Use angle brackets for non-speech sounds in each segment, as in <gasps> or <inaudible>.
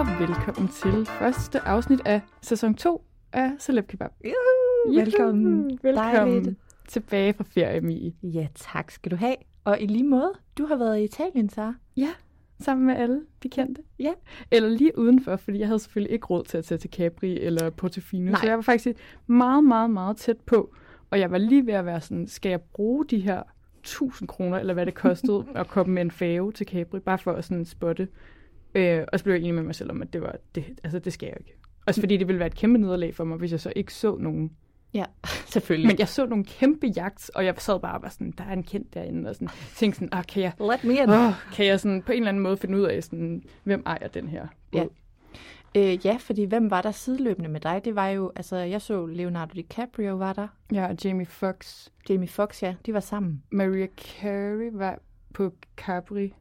Og velkommen til første afsnit af sæson 2 af Celeb Kebab. Juhu, velkommen. Velkommen Dejligt. tilbage fra ferie, Mie. Ja, tak skal du have. Og i lige måde, du har været i Italien, så. Ja, sammen med alle de kendte. Ja. Eller lige udenfor, fordi jeg havde selvfølgelig ikke råd til at tage til Capri eller Portofino. Nej. Så jeg var faktisk meget, meget, meget tæt på. Og jeg var lige ved at være sådan, skal jeg bruge de her 1000 kroner, eller hvad det kostede, <laughs> at komme med en fave til Capri, bare for at sådan spotte. Øh, og så blev jeg enig med mig selv om, at det var, det, altså det skal jeg ikke. Også fordi det ville være et kæmpe nederlag for mig, hvis jeg så ikke så nogen. Ja, <laughs> selvfølgelig. Men jeg så nogle kæmpe jagt, og jeg sad bare og var sådan, der er en kendt derinde, og sådan, tænkte sådan, ah, kan jeg, Let me in. åh, kan jeg sådan på en eller anden måde finde ud af, sådan, hvem ejer den her båd? Ja. Øh, ja, fordi hvem var der sideløbende med dig? Det var jo, altså jeg så Leonardo DiCaprio var der. Ja, og Jamie Foxx, Jamie Foxx, ja, de var sammen. Maria Carey var på Capri.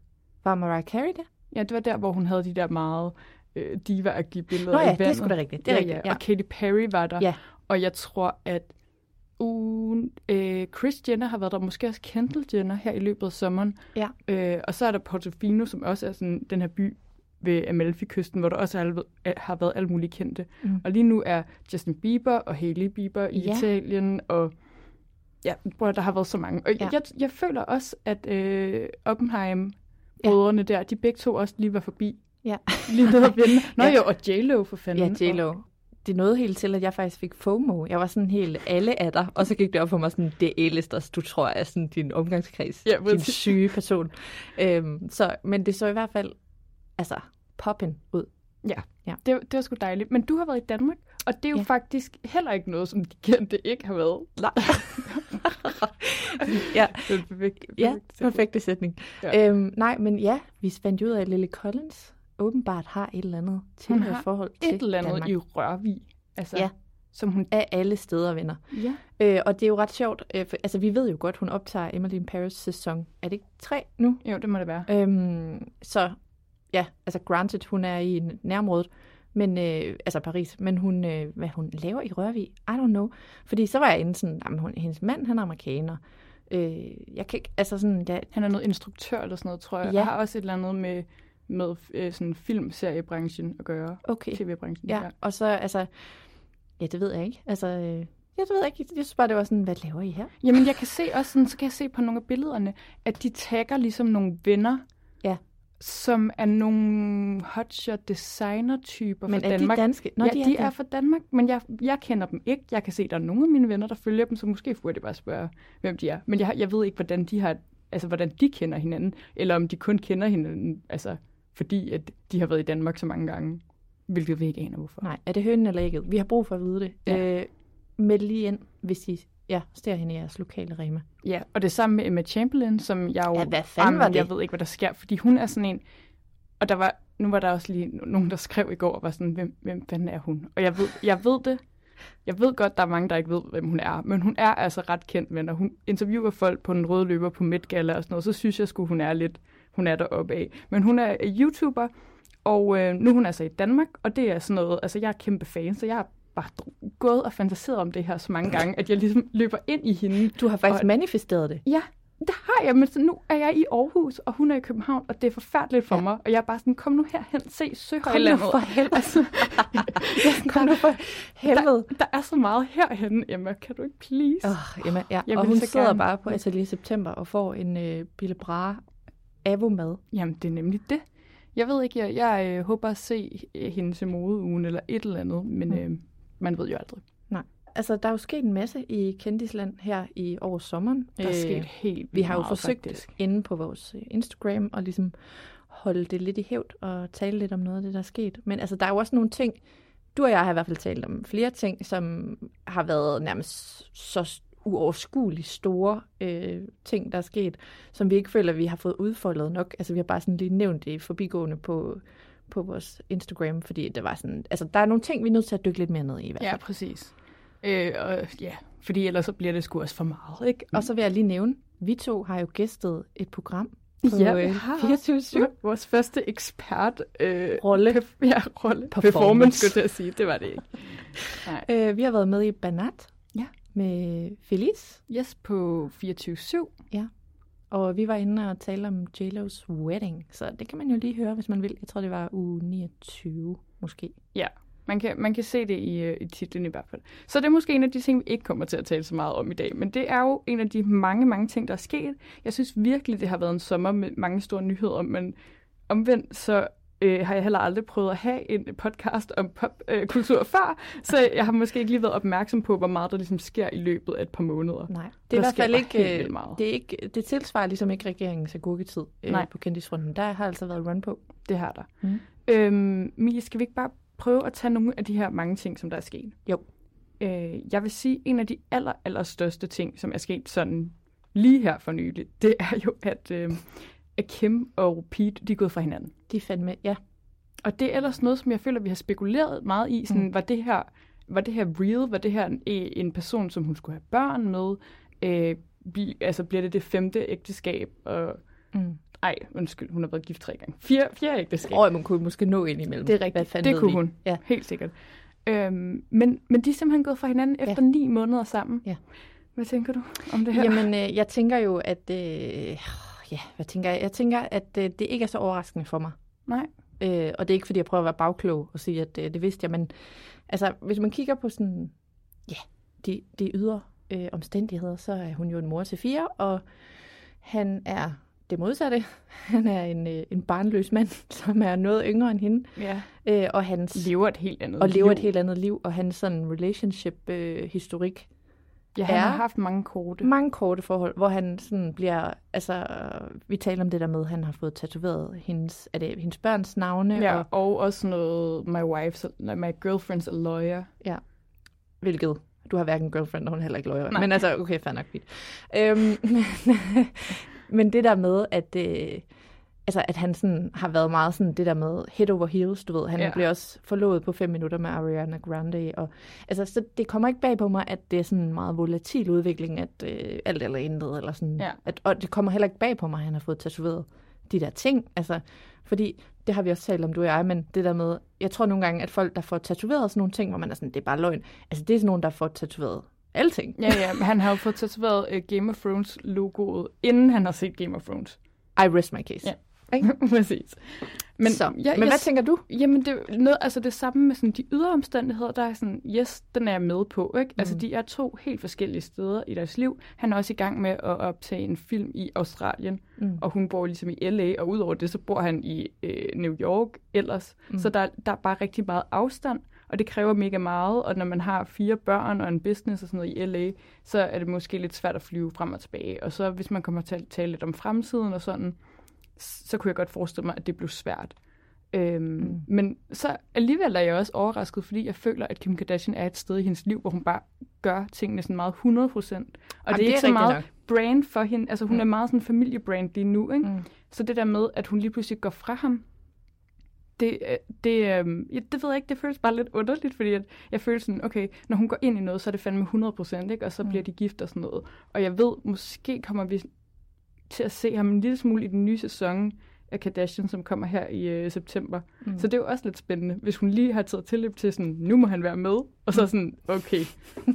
Var Mariah Carey der? Ja, det var der, hvor hun havde de der meget øh, diva-agtige billeder Nå ja, i det er vandet. sgu da rigtigt. Det er ja, rigtigt, ja. Og Katy Perry var der. Ja. Og jeg tror, at uh, øh, Chris Jenner har været der, måske også Kendall Jenner her i løbet af sommeren. Ja. Øh, og så er der Portofino, som også er sådan den her by ved Amalfi-kysten, hvor der også er, har været alle mulige kendte. Mm. Og lige nu er Justin Bieber og Hailey Bieber i Ja. Italien, og ja, bror, der har været så mange. Og ja. jeg, jeg føler også, at øh, Oppenheim, brødrene der, de begge to også lige var forbi. Ja. <laughs> Lige nede og vinde. <laughs> Nå Ja. jo, og J-Lo for fanden. Ja, J-Lo. Det nåede helt til, at jeg faktisk fik FOMO. Jeg var sådan helt alle af dig, og så gik det op for mig sådan, det A-listers, du tror er sådan din omgangskreds, Ja, din syge person. øhm, så, men det så i hvert fald, altså, poppen ud. Ja, Ja. Det, det var sgu dejligt. Men du har været i Danmark, og det er jo Ja. faktisk heller ikke noget, som de kendte ikke har været. Nej. <laughs> ja, Det er perfekt, ja, perfekte sætning. Ja. Øhm, nej, men ja, vi fandt ud af, at Lily Collins åbenbart har et eller andet til forhold til Et eller andet Danmark. i Rørvig. Altså, Ja. Som hun... Af alle steder, venner. Ja. Øh, og det er jo ret sjovt, øh, for, altså vi ved jo godt, hun optager Emily in Paris sæson, er det ikke tre nu? Jo, det må det være. Øhm, så ja, altså granted, hun er i nærområdet, men, øh, altså Paris, men hun, øh, hvad hun laver i Rørvig, I don't know. Fordi så var jeg inde sådan, jamen, hun, hendes mand, han er amerikaner. Øh, jeg kan ikke, altså sådan, ja, Han er noget instruktør eller sådan noget, tror jeg. Ja. Ja. har også et eller andet med, med øh, sådan filmseriebranchen at gøre. okay. TV-branchen. Ja, og så, altså, ja, det ved jeg ikke. Altså, øh, ja, det ved jeg ikke. Jeg synes bare, det var sådan, hvad laver I her? Jamen, jeg kan se også sådan, så kan jeg se på nogle af billederne, at de tagger ligesom nogle venner, Ja. Som er nogle hotshot designer-typer Men fra er Danmark. de danske? Nå, ja, de, de er dan- fra Danmark, men jeg, jeg kender dem ikke. Jeg kan se, at der er nogle af mine venner, der følger dem, så måske burde jeg bare spørge, hvem de er. Men jeg, jeg ved ikke, hvordan de har, altså hvordan de kender hinanden, eller om de kun kender hinanden, altså fordi at de har været i Danmark så mange gange, hvilket vi ikke aner hvorfor. Nej, er det hønen eller ægget? Vi har brug for at vide det. Ja. Øh, meld lige ind, hvis I ja, ser hende i jeres lokale Rema. Ja, og det samme med Emma Chamberlain, som jeg jo... Ja, hvad fanden Jamen, var det? Jeg ved ikke, hvad der sker, fordi hun er sådan en... Og der var, nu var der også lige nogen, der skrev i går, og var sådan, hvem, hvem fanden er hun? Og jeg ved, jeg ved det, Jeg ved godt, der er mange, der ikke ved, hvem hun er, men hun er altså ret kendt, men når hun interviewer folk på den røde løber på Met Gala og sådan noget, så synes jeg sgu, hun er lidt, hun er deroppe af. Men hun er YouTuber, og øh, nu er hun altså i Danmark, og det er sådan noget, altså jeg er kæmpe fan, så jeg har bare gået og fantaseret om det her så mange gange, at jeg ligesom løber ind i hende. Du har faktisk Og- manifesteret det. Ja, det har jeg, men så nu er jeg i Aarhus, og hun er i København, og det er forfærdeligt for Ja. mig. Og jeg er bare sådan, kom nu herhen, se Kom nu Søhøjlandet. for helvede. Altså, <laughs> Kom nu for helvede. der, der er så meget herhen, Emma. Kan du ikke please? Oh, jamen, ja. Jeg og hun sidder gerne- bare på Atelier September og får en øh, Bille Bra Avo-mad. Jamen, det er nemlig det. Jeg ved ikke, jeg, jeg øh, håber at se øh, hende til modeugen eller et eller andet, men Mm. øh, man ved jo aldrig. Altså, der er jo sket en masse i Kendisland her i over sommeren. Der er Øh, sket helt Vi har jo meget, forsøgt faktisk. inde på vores øh, Instagram og ligesom holde det lidt i hævd og tale lidt om noget af det, der er sket. Men altså, der er jo også nogle ting, du og jeg har i hvert fald talt om flere ting, som har været nærmest så uoverskueligt store øh, ting, der er sket, som vi ikke føler, vi har fået udfoldet nok. Altså, vi har bare sådan lige nævnt det forbigående på, på vores Instagram, fordi det var sådan, altså, der er nogle ting, vi er nødt til at dykke lidt mere ned i, hvert fald. Ja, præcis. Øh, og, ja, fordi ellers så bliver det sgu også for meget, ikke? Og så vil jeg lige nævne, vi to har jo gæstet et program på Ja, vi øh, har. 24 Vores første ekspert... Øh, rolle. Perf- ja, rolle. Performance. Performance, skulle jeg sige. Det var det ikke. <laughs> Nej. Øh, vi har været med i Banat Ja. med Felice, Yes, på 24-7 og vi var inde og tale om JLo's wedding, så det kan man jo lige høre, hvis man vil. Jeg tror, det var uge 29 måske. Ja, man kan, man kan se det i, øh, i titlen i hvert fald. Så det er måske en af de ting, vi ikke kommer til at tale så meget om i dag. Men det er jo en af de mange, mange ting, der er sket. Jeg synes virkelig, det har været en sommer med mange store nyheder, men omvendt så øh, har jeg heller aldrig prøvet at have en podcast om popkultur øh, før, så jeg har måske ikke lige været opmærksom på, hvor meget der ligesom sker i løbet af et par måneder. Nej, det er Der i hvert fald ikke, øh, meget. det, er ikke, det tilsvarer ligesom ikke regeringens agurketid øh, Nej. på kendisfronten. Der har altså været run på. Det har der. Mm. Øhm, Mie, skal vi ikke bare prøve at tage nogle af de her mange ting, som der er sket? Jo. Øh, jeg vil sige, en af de aller, aller største ting, som er sket sådan lige her for nylig, det er jo, at, øh, at Kim og Pete, de er gået fra hinanden. De er fandme, ja. Og det er ellers noget, som jeg føler, vi har spekuleret meget i. Sådan, Mm. var, det her, var det her real? Var det her en, en person, som hun skulle have børn med? Øh, bli, altså, bliver det det femte ægteskab? Og, Mm. ej, undskyld, hun har været gift tre gange. Fire, fire ægteskab. Og man kunne måske nå ind imellem. Det er Hvad rigtigt. fanden Det kunne vi? hun. Ja. Helt sikkert. Øhm, men, men de er simpelthen gået fra hinanden efter ni måneder sammen. Ja. Hvad tænker du om det her? Jamen, øh, jeg tænker jo, at... Øh, ja, hvad tænker jeg? Jeg tænker, at øh, det ikke er så overraskende for mig. Nej. Øh, og det er ikke, fordi jeg prøver at være bagklog og sige, at øh, det vidste jeg, men altså, hvis man kigger på sådan, ja, de, de ydre øh, omstændigheder, så er hun jo en mor til fire, og han er det modsatte. <laughs> Han er en, øh, en barnløs mand, <laughs> som er noget yngre end hende, Ja. øh, og hans... Lever et helt andet og lever liv. et helt andet liv, og hans sådan relationship-historik Ja, han er- har haft mange korte. mange korte forhold, hvor han sådan bliver, altså, vi taler om det der med, at han har fået tatoveret hendes, er det hendes børns navne, Ja, og, og også noget, my wife's, my girlfriend's a lawyer. hvilket, du har hverken girlfriend, og hun er heller ikke lawyer, Nej. men altså, okay, fair nok. Øhm, <laughs> men, men det der med, at, øh, altså, at han sådan har været meget sådan, det der med head over heels, du ved, han Ja. bliver også forlovet på fem minutter med Ariana Grande, og altså, så det kommer ikke bag på mig, at det er sådan en meget volatil udvikling, at øh, alt eller intet, eller sådan, Ja. at, og det kommer heller ikke bag på mig, at han har fået tatoveret de der ting, altså, fordi det har vi også talt om, du og jeg, men det der med, jeg tror nogle gange, at folk, der får tatoveret sådan nogle ting, hvor man er sådan, det er bare løgn, altså det er sådan nogen, der får tatoveret alting. Ja, ja, men han har jo fået tatoveret uh, Game of Thrones logoet, inden han har set Game of Thrones. I rest my case. Ja. Ikke? <laughs> Præcis. Men, så, ja, men jeg, hvad tænker du? Jamen, det er noget, altså det samme med sådan de ydre omstændigheder, der er sådan, yes, den er jeg med på, ikke? Altså, Mm. de er to helt forskellige steder i deres liv. Han er også i gang med at optage en film i Australien, Mm. og hun bor ligesom i LA, og udover det, så bor han i øh, New York ellers. Mm. Så der, der er bare rigtig meget afstand, og det kræver mega meget, og når man har fire børn og en business og sådan noget i LA, så er det måske lidt svært at flyve frem og tilbage. Og så hvis man kommer til at tale lidt om fremtiden og sådan, så kunne jeg godt forestille mig, at det blev svært. Øhm, Mm. Men så alligevel er jeg også overrasket, fordi jeg føler, at Kim Kardashian er et sted i hendes liv, hvor hun bare gør tingene sådan meget 100 procent. Og Jamen, det er ikke det er så meget nok. brand for hende. Altså hun Mm. er meget sådan familiebrand lige nu, ikke? Mm. Så det der med, at hun lige pludselig går fra ham, det, øh, det, øh, ja, det ved jeg ikke, det føles bare lidt underligt, fordi at jeg føler sådan, okay, når hun går ind i noget, så er det fandme 100%, ikke? og så Mm. bliver de gift og sådan noget. Og jeg ved, måske kommer vi til at se ham en lille smule i den nye sæson af Kardashian, som kommer her i øh, september. Mm. Mm. Så det er jo også lidt spændende, hvis hun lige har taget tilløb til sådan, nu må han være med, og så sådan, okay,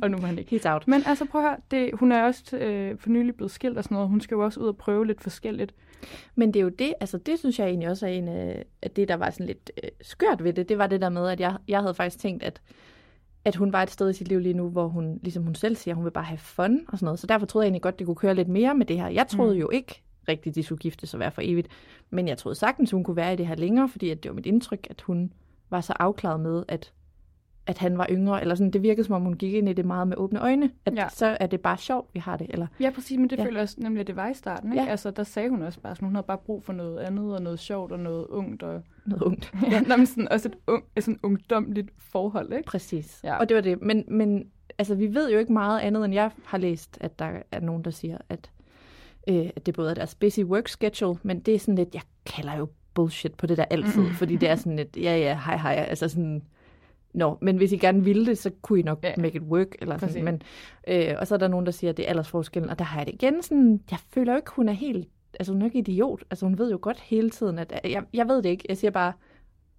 og nu må han ikke. He's out. Men altså prøv at høre, det, hun er også øh, for nylig blevet skilt og sådan noget. Hun skal jo også ud og prøve lidt forskelligt. Men det er jo det, altså det synes jeg egentlig også er en af af det, der var sådan lidt øh, skørt ved det. Det var det der med, at jeg, jeg havde faktisk tænkt, at, at hun var et sted i sit liv lige nu, hvor hun, ligesom hun selv siger, hun vil bare have fun og sådan noget. Så derfor troede jeg egentlig godt, det kunne køre lidt mere med det her. Jeg troede mm. Jo ikke rigtigt, de skulle giftes og være for evigt. Men jeg troede sagtens, hun kunne være i det her længere, fordi at det var mit indtryk, at hun var så afklaret med, at, at han var yngre. Eller sådan, det virkede som om, hun gik ind i det meget med åbne øjne. At Ja. så er det bare sjovt, vi har det. Eller, Ja, præcis, men det Ja. ja. føler jeg også nemlig, at det var i starten. Ikke? Ja. Altså, der sagde hun også bare, at hun havde bare brug for noget andet, og noget sjovt, og noget ungt, og noget ungt. <laughs> ja. Nå, men sådan, også et ung, sådan ungdomligt forhold, ikke? Præcis. Ja. Og det var det. Men, men altså, vi ved jo ikke meget andet, end jeg har læst, at der er nogen, der siger, at, øh, at det både er deres busy work schedule, men det er sådan lidt, jeg kalder jo bullshit på det der altid, fordi det er <laughs> sådan lidt, ja ja, hej hej, altså sådan, Nå, men hvis I gerne ville det, så kunne I nok ja. Make it work. Eller sådan. Præcis. Men, øh, og så er der nogen, der siger, at det er aldersforskellen. Og der har jeg det igen sådan, jeg føler jo ikke, hun er helt, altså hun er ikke idiot. Altså hun ved jo godt hele tiden, at jeg, jeg ved det ikke. Jeg siger bare,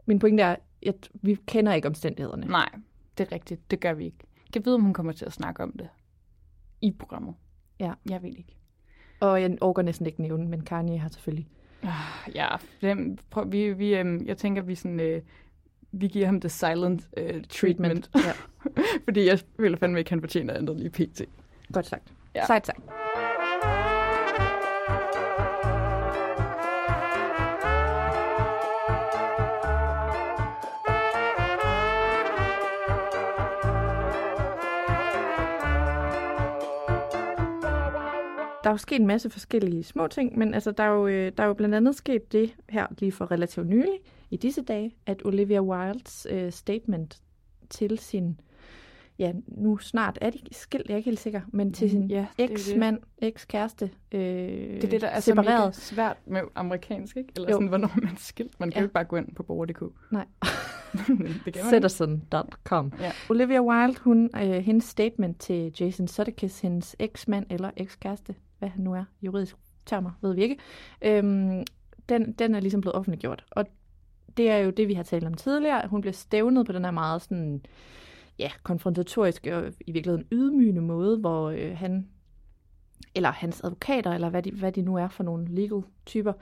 min pointe er, at vi kender ikke omstændighederne. Nej, det er rigtigt. Det gør vi ikke. Jeg ved, om hun kommer til at snakke om det i programmet. Ja. Jeg ved ikke. Og jeg orker næsten ikke nævne, men Kanye har selvfølgelig. Ah, Ja, dem, prøv, vi, vi, øhm, jeg tænker, vi sådan... Øh, vi giver ham the silent øh, treatment. treatment. Ja. <laughs> Fordi jeg føler fandme ikke, han fortjener andet lige pt. Godt sagt. Ja. Sejt sagt. Der er jo sket en masse forskellige små ting, men altså, der, er jo, øh, der er jo blandt andet sket det her lige for relativt nylig i disse dage, at Olivia Wildes øh, statement til sin, ja, nu snart er de skilt, jeg er ikke helt sikker, men til sin Ja, det er jo det. eks-mand, eks-kæreste, øh, Det er det, der er så mega separeret. svært med amerikansk, ikke? Eller Jo. sådan, hvornår man er skilt. Man kan Ja. jo ikke bare gå ind på borger.dk. Nej. <laughs> Citizen.com. Ja. Olivia Wilde, hun, øh, hendes statement til Jason Sudeikis, hendes eksmand eller ekskæreste, hvad han nu er, juridisk termer, ved vi ikke, øhm, den, den er ligesom blevet offentliggjort. Og det er jo det, vi har talt om tidligere. Hun bliver stævnet på den her meget sådan, ja, konfrontatoriske og i virkeligheden ydmygende måde, hvor øh, han eller hans advokater, eller hvad de, hvad de nu er for nogle legal typer,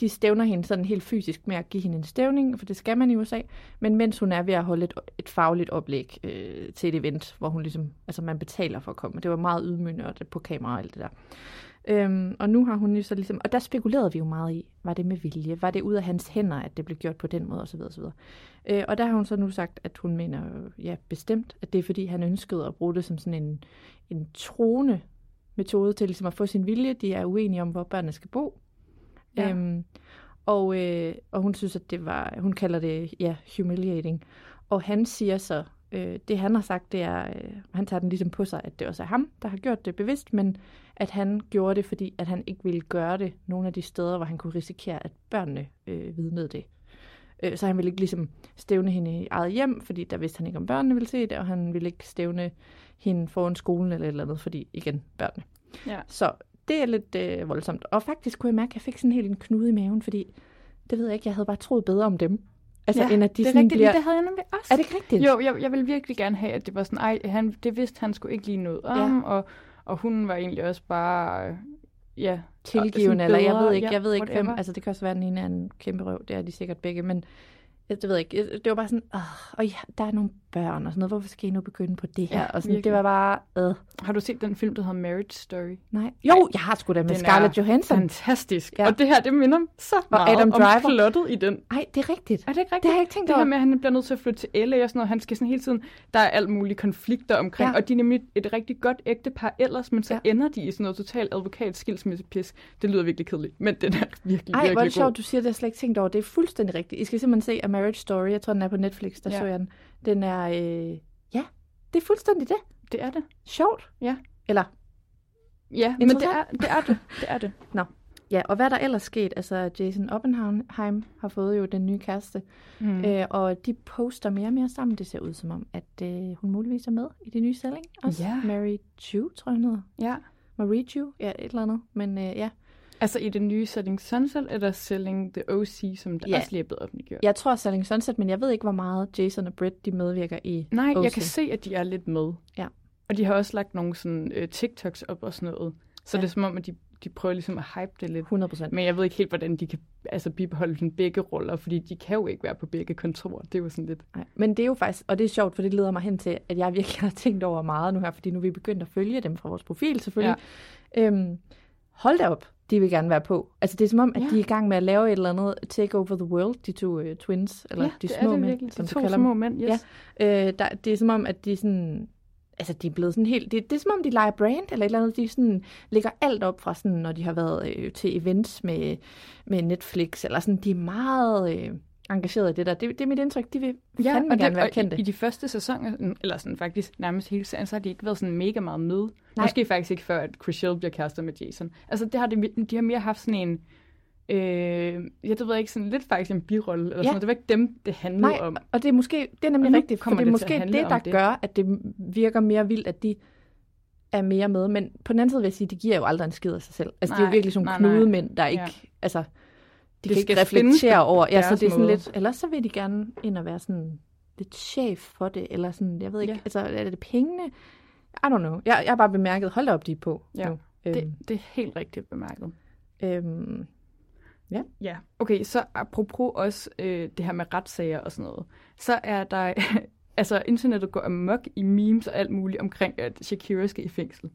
de stævner hende sådan helt fysisk med at give hende en stævning, for det skal man i USA, men mens hun er ved at holde et, et fagligt oplæg øh, til et event, hvor hun ligesom, altså man betaler for at komme. Det var meget ydmygende og det på kamera og alt det der. Øhm, og nu har hun jo så ligesom, og der spekulerede vi jo meget i, var det med vilje, var det ud af hans hænder, at det blev gjort på den måde osv. osv. Øh, og der har hun så nu sagt, at hun mener, ja bestemt, at det er fordi, han ønskede at bruge det som sådan en, en trone metode til ligesom at få sin vilje. De er uenige om, hvor børnene skal bo. Ja. Øhm, og, øh, og hun synes, at det var, hun kalder det, ja, humiliating. Og han siger så, øh, det han har sagt, det er, øh, han tager den ligesom på sig, at det også er ham, der har gjort det bevidst, men at han gjorde det, fordi at han ikke ville gøre det nogle af de steder, hvor han kunne risikere, at børnene øh, vidnede det. Øh, så han ville ikke ligesom stævne hende i eget hjem, fordi der vidste han ikke, om børnene ville se det, og han ville ikke stævne hende foran skolen eller et eller andet, fordi igen, børnene. Ja. Så det er lidt øh, voldsomt. Og faktisk kunne jeg mærke, at jeg fik sådan helt en knude i maven, fordi det ved jeg ikke, jeg havde bare troet bedre om dem. Altså, ja, end at de det er sådan rigtigt, bliver... det havde jeg nemlig også. Er det ikke rigtigt? Jo, jeg, jeg ville virkelig gerne have, at det var sådan, ej, han, det vidste han skulle ikke lige noget om, og, og hun var egentlig også bare, øh, ja, tilgivende, eller jeg ved ikke, ja, jeg ved ikke hvem, whatever. altså det kan også være, at den ene er en kæmpe røv, det er de sikkert begge, men jeg, det ved jeg ikke, det var bare sådan, Åh, og ja, der er nogle børn og sådan noget, hvorfor skal I nu begynde på det her? Ja, og sådan, det virkelig. var bare, øh, Har du set den film, der hedder Marriage Story? nej. Jo, jeg har sgu da med Den Scarlett Johansson. Fantastisk. Ja. Og det her, det minder så meget Adam om Driver. plottet i den. Ej, det er rigtigt. Er det ikke rigtigt? Det har jeg ikke tænkt Det her med, at han bliver nødt til at flytte til LA og sådan noget. Han skal sådan hele tiden... Der er alt mulige konflikter omkring, Ja. og de er nemlig et rigtig godt ægtepar ellers, men så Ja. ender de i sådan noget totalt advokat skilsmissepis. Det lyder virkelig kedeligt, men den er virkelig, Ej, hvor er virkelig det sjovt, du siger det, jeg slet ikke tænkt over. Det er fuldstændig rigtigt. I skal simpelthen se A Marriage Story. Jeg tror, den er på Netflix, der. Ja. så jeg den. Den er, øh, ja, det er fuldstændig det. Det er det. Sjovt. Ja. Eller, Ja, men det er det. Er det. det, er det. <laughs> Nå. Ja, og hvad er der ellers sket? Altså, Jason Oppenheim har fået jo den nye kæreste, mm. øh, og de poster mere og mere sammen. Det ser ud som om, at øh, hun muligvis er med i det nye selling også. Ja. Mary Chu, tror jeg hun hedder. Ja. Marie Chu, ja, et eller andet. Men øh, ja, Altså i det nye Selling Sunset, eller Selling the OC, som der Ja. også lige er blevet offentliggjort? jeg tror Selling Sunset, men jeg ved ikke, hvor meget Jason og Britt, de medvirker i Nej, OC. jeg kan se, at de er lidt med. Ja. Og de har også lagt nogle sådan, øh, TikToks op og sådan noget. Så Ja. det er som om, at de, de prøver ligesom at hype det lidt. 100 procent. Men jeg ved ikke helt, hvordan de kan altså, bibeholde sådan begge roller, fordi de kan jo ikke være på begge kontorer. Det er jo sådan lidt... Nej, men det er jo faktisk, og det er sjovt, for det leder mig hen til, at jeg virkelig <laughs> har tænkt over meget nu her, fordi nu er vi begyndt at følge dem fra vores profil selvfølgelig. Ja. Øhm, hold da op, de vil gerne være på. Altså det er som om, at Ja. de er i gang med at lave et eller andet take over the world, de to uh, twins, eller ja, de det små er det mænd, virkelig. som De to kalder små mænd, yes. Ja. Øh, der, det er som om, at de sådan, altså de er blevet sådan helt, det, det er som om, de leger brand, eller et eller andet, de sådan lægger alt op fra sådan, når de har været øh, til events med, med Netflix, eller sådan, de er meget øh, engageret i det der. Det, det er mit indtryk, de vil ja, fandme og gerne det, være kendte. i, i de første sæsoner, eller sådan faktisk nærmest hele serien, så har de ikke været sådan mega meget med. Nej. Nej. Måske faktisk ikke før, at Chriselle bliver kærester med Jason. Altså det har de, de har mere haft sådan en, øh, jeg det ved ikke, sådan lidt faktisk en birolle, eller Ja. sådan. Det var ikke dem, det handlede Nej, om. og det er måske, det er nemlig rigtigt, for det er det måske det, der det. gør, at det virker mere vildt, at de er mere med. Men på den anden side vil jeg sige, de giver jo aldrig en skid af sig selv. Altså, de er jo Nej, virkelig sådan nej, nogle nej. knudemænd, der ikke, Ja. altså, de Det kan ikke reflektere over. Ja, så det er sådan måde. lidt, ellers så vil de gerne ind og være sådan lidt chef for det, eller sådan, jeg ved ikke, Ja. altså, er det pengene? I don't know. Jeg, jeg har bare bemærket, hold da op, de er på Ja, nu. Det, Øhm, det er helt rigtigt bemærket. øhm, Ja, okay, så apropos også øh, det her med retssager og sådan noget, så er der, <laughs> altså internettet går amok i memes og alt muligt omkring, at Shakira skal i fængsel.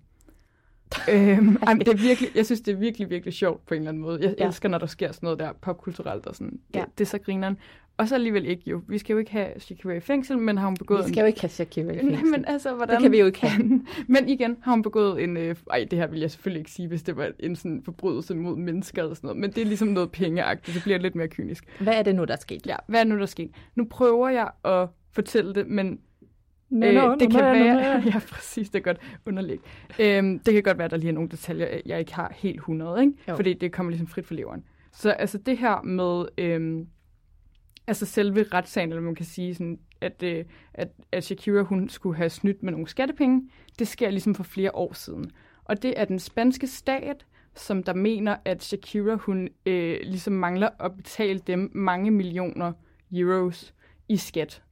Øhm, <laughs> ej, det er virkelig, jeg synes, det er virkelig, virkelig sjovt på en eller anden måde. Jeg Ja. elsker, når der sker sådan noget der popkulturelt og sådan. Det, Ja. det er så grineren. Og så alligevel ikke jo. Vi skal jo ikke have Shakira i fængsel, men har hun begået vi skal jo ikke have Shakira i en... Nej, fængsel. men altså, hvordan... Det kan vi jo ikke have. <laughs> men igen har hun begået en... Øh, ej, det her vil jeg selvfølgelig ikke sige, hvis det var en sådan forbrydelse mod mennesker eller sådan noget. Men det er ligesom noget pengeagtigt. Det bliver lidt mere kynisk. Hvad er det nu, der er sket? Ja, hvad er nu, der sket? Nu prøver jeg at fortælle det, men Øh, det kan være... <laughs> ja, præcis, det er godt underlæg. Øhm, det kan godt være, at der lige er nogle detaljer, jeg ikke har helt 100, ikke? Jo. Fordi det kommer ligesom frit for leveren. Så altså det her med... Øhm, altså selve retssagen, eller man kan sige sådan, at, øh, at, at Shakira hun skulle have snydt med nogle skattepenge, det sker ligesom for flere år siden. Og det er den spanske stat, som der mener, at Shakira hun øh, ligesom mangler at betale dem mange millioner euros i skat.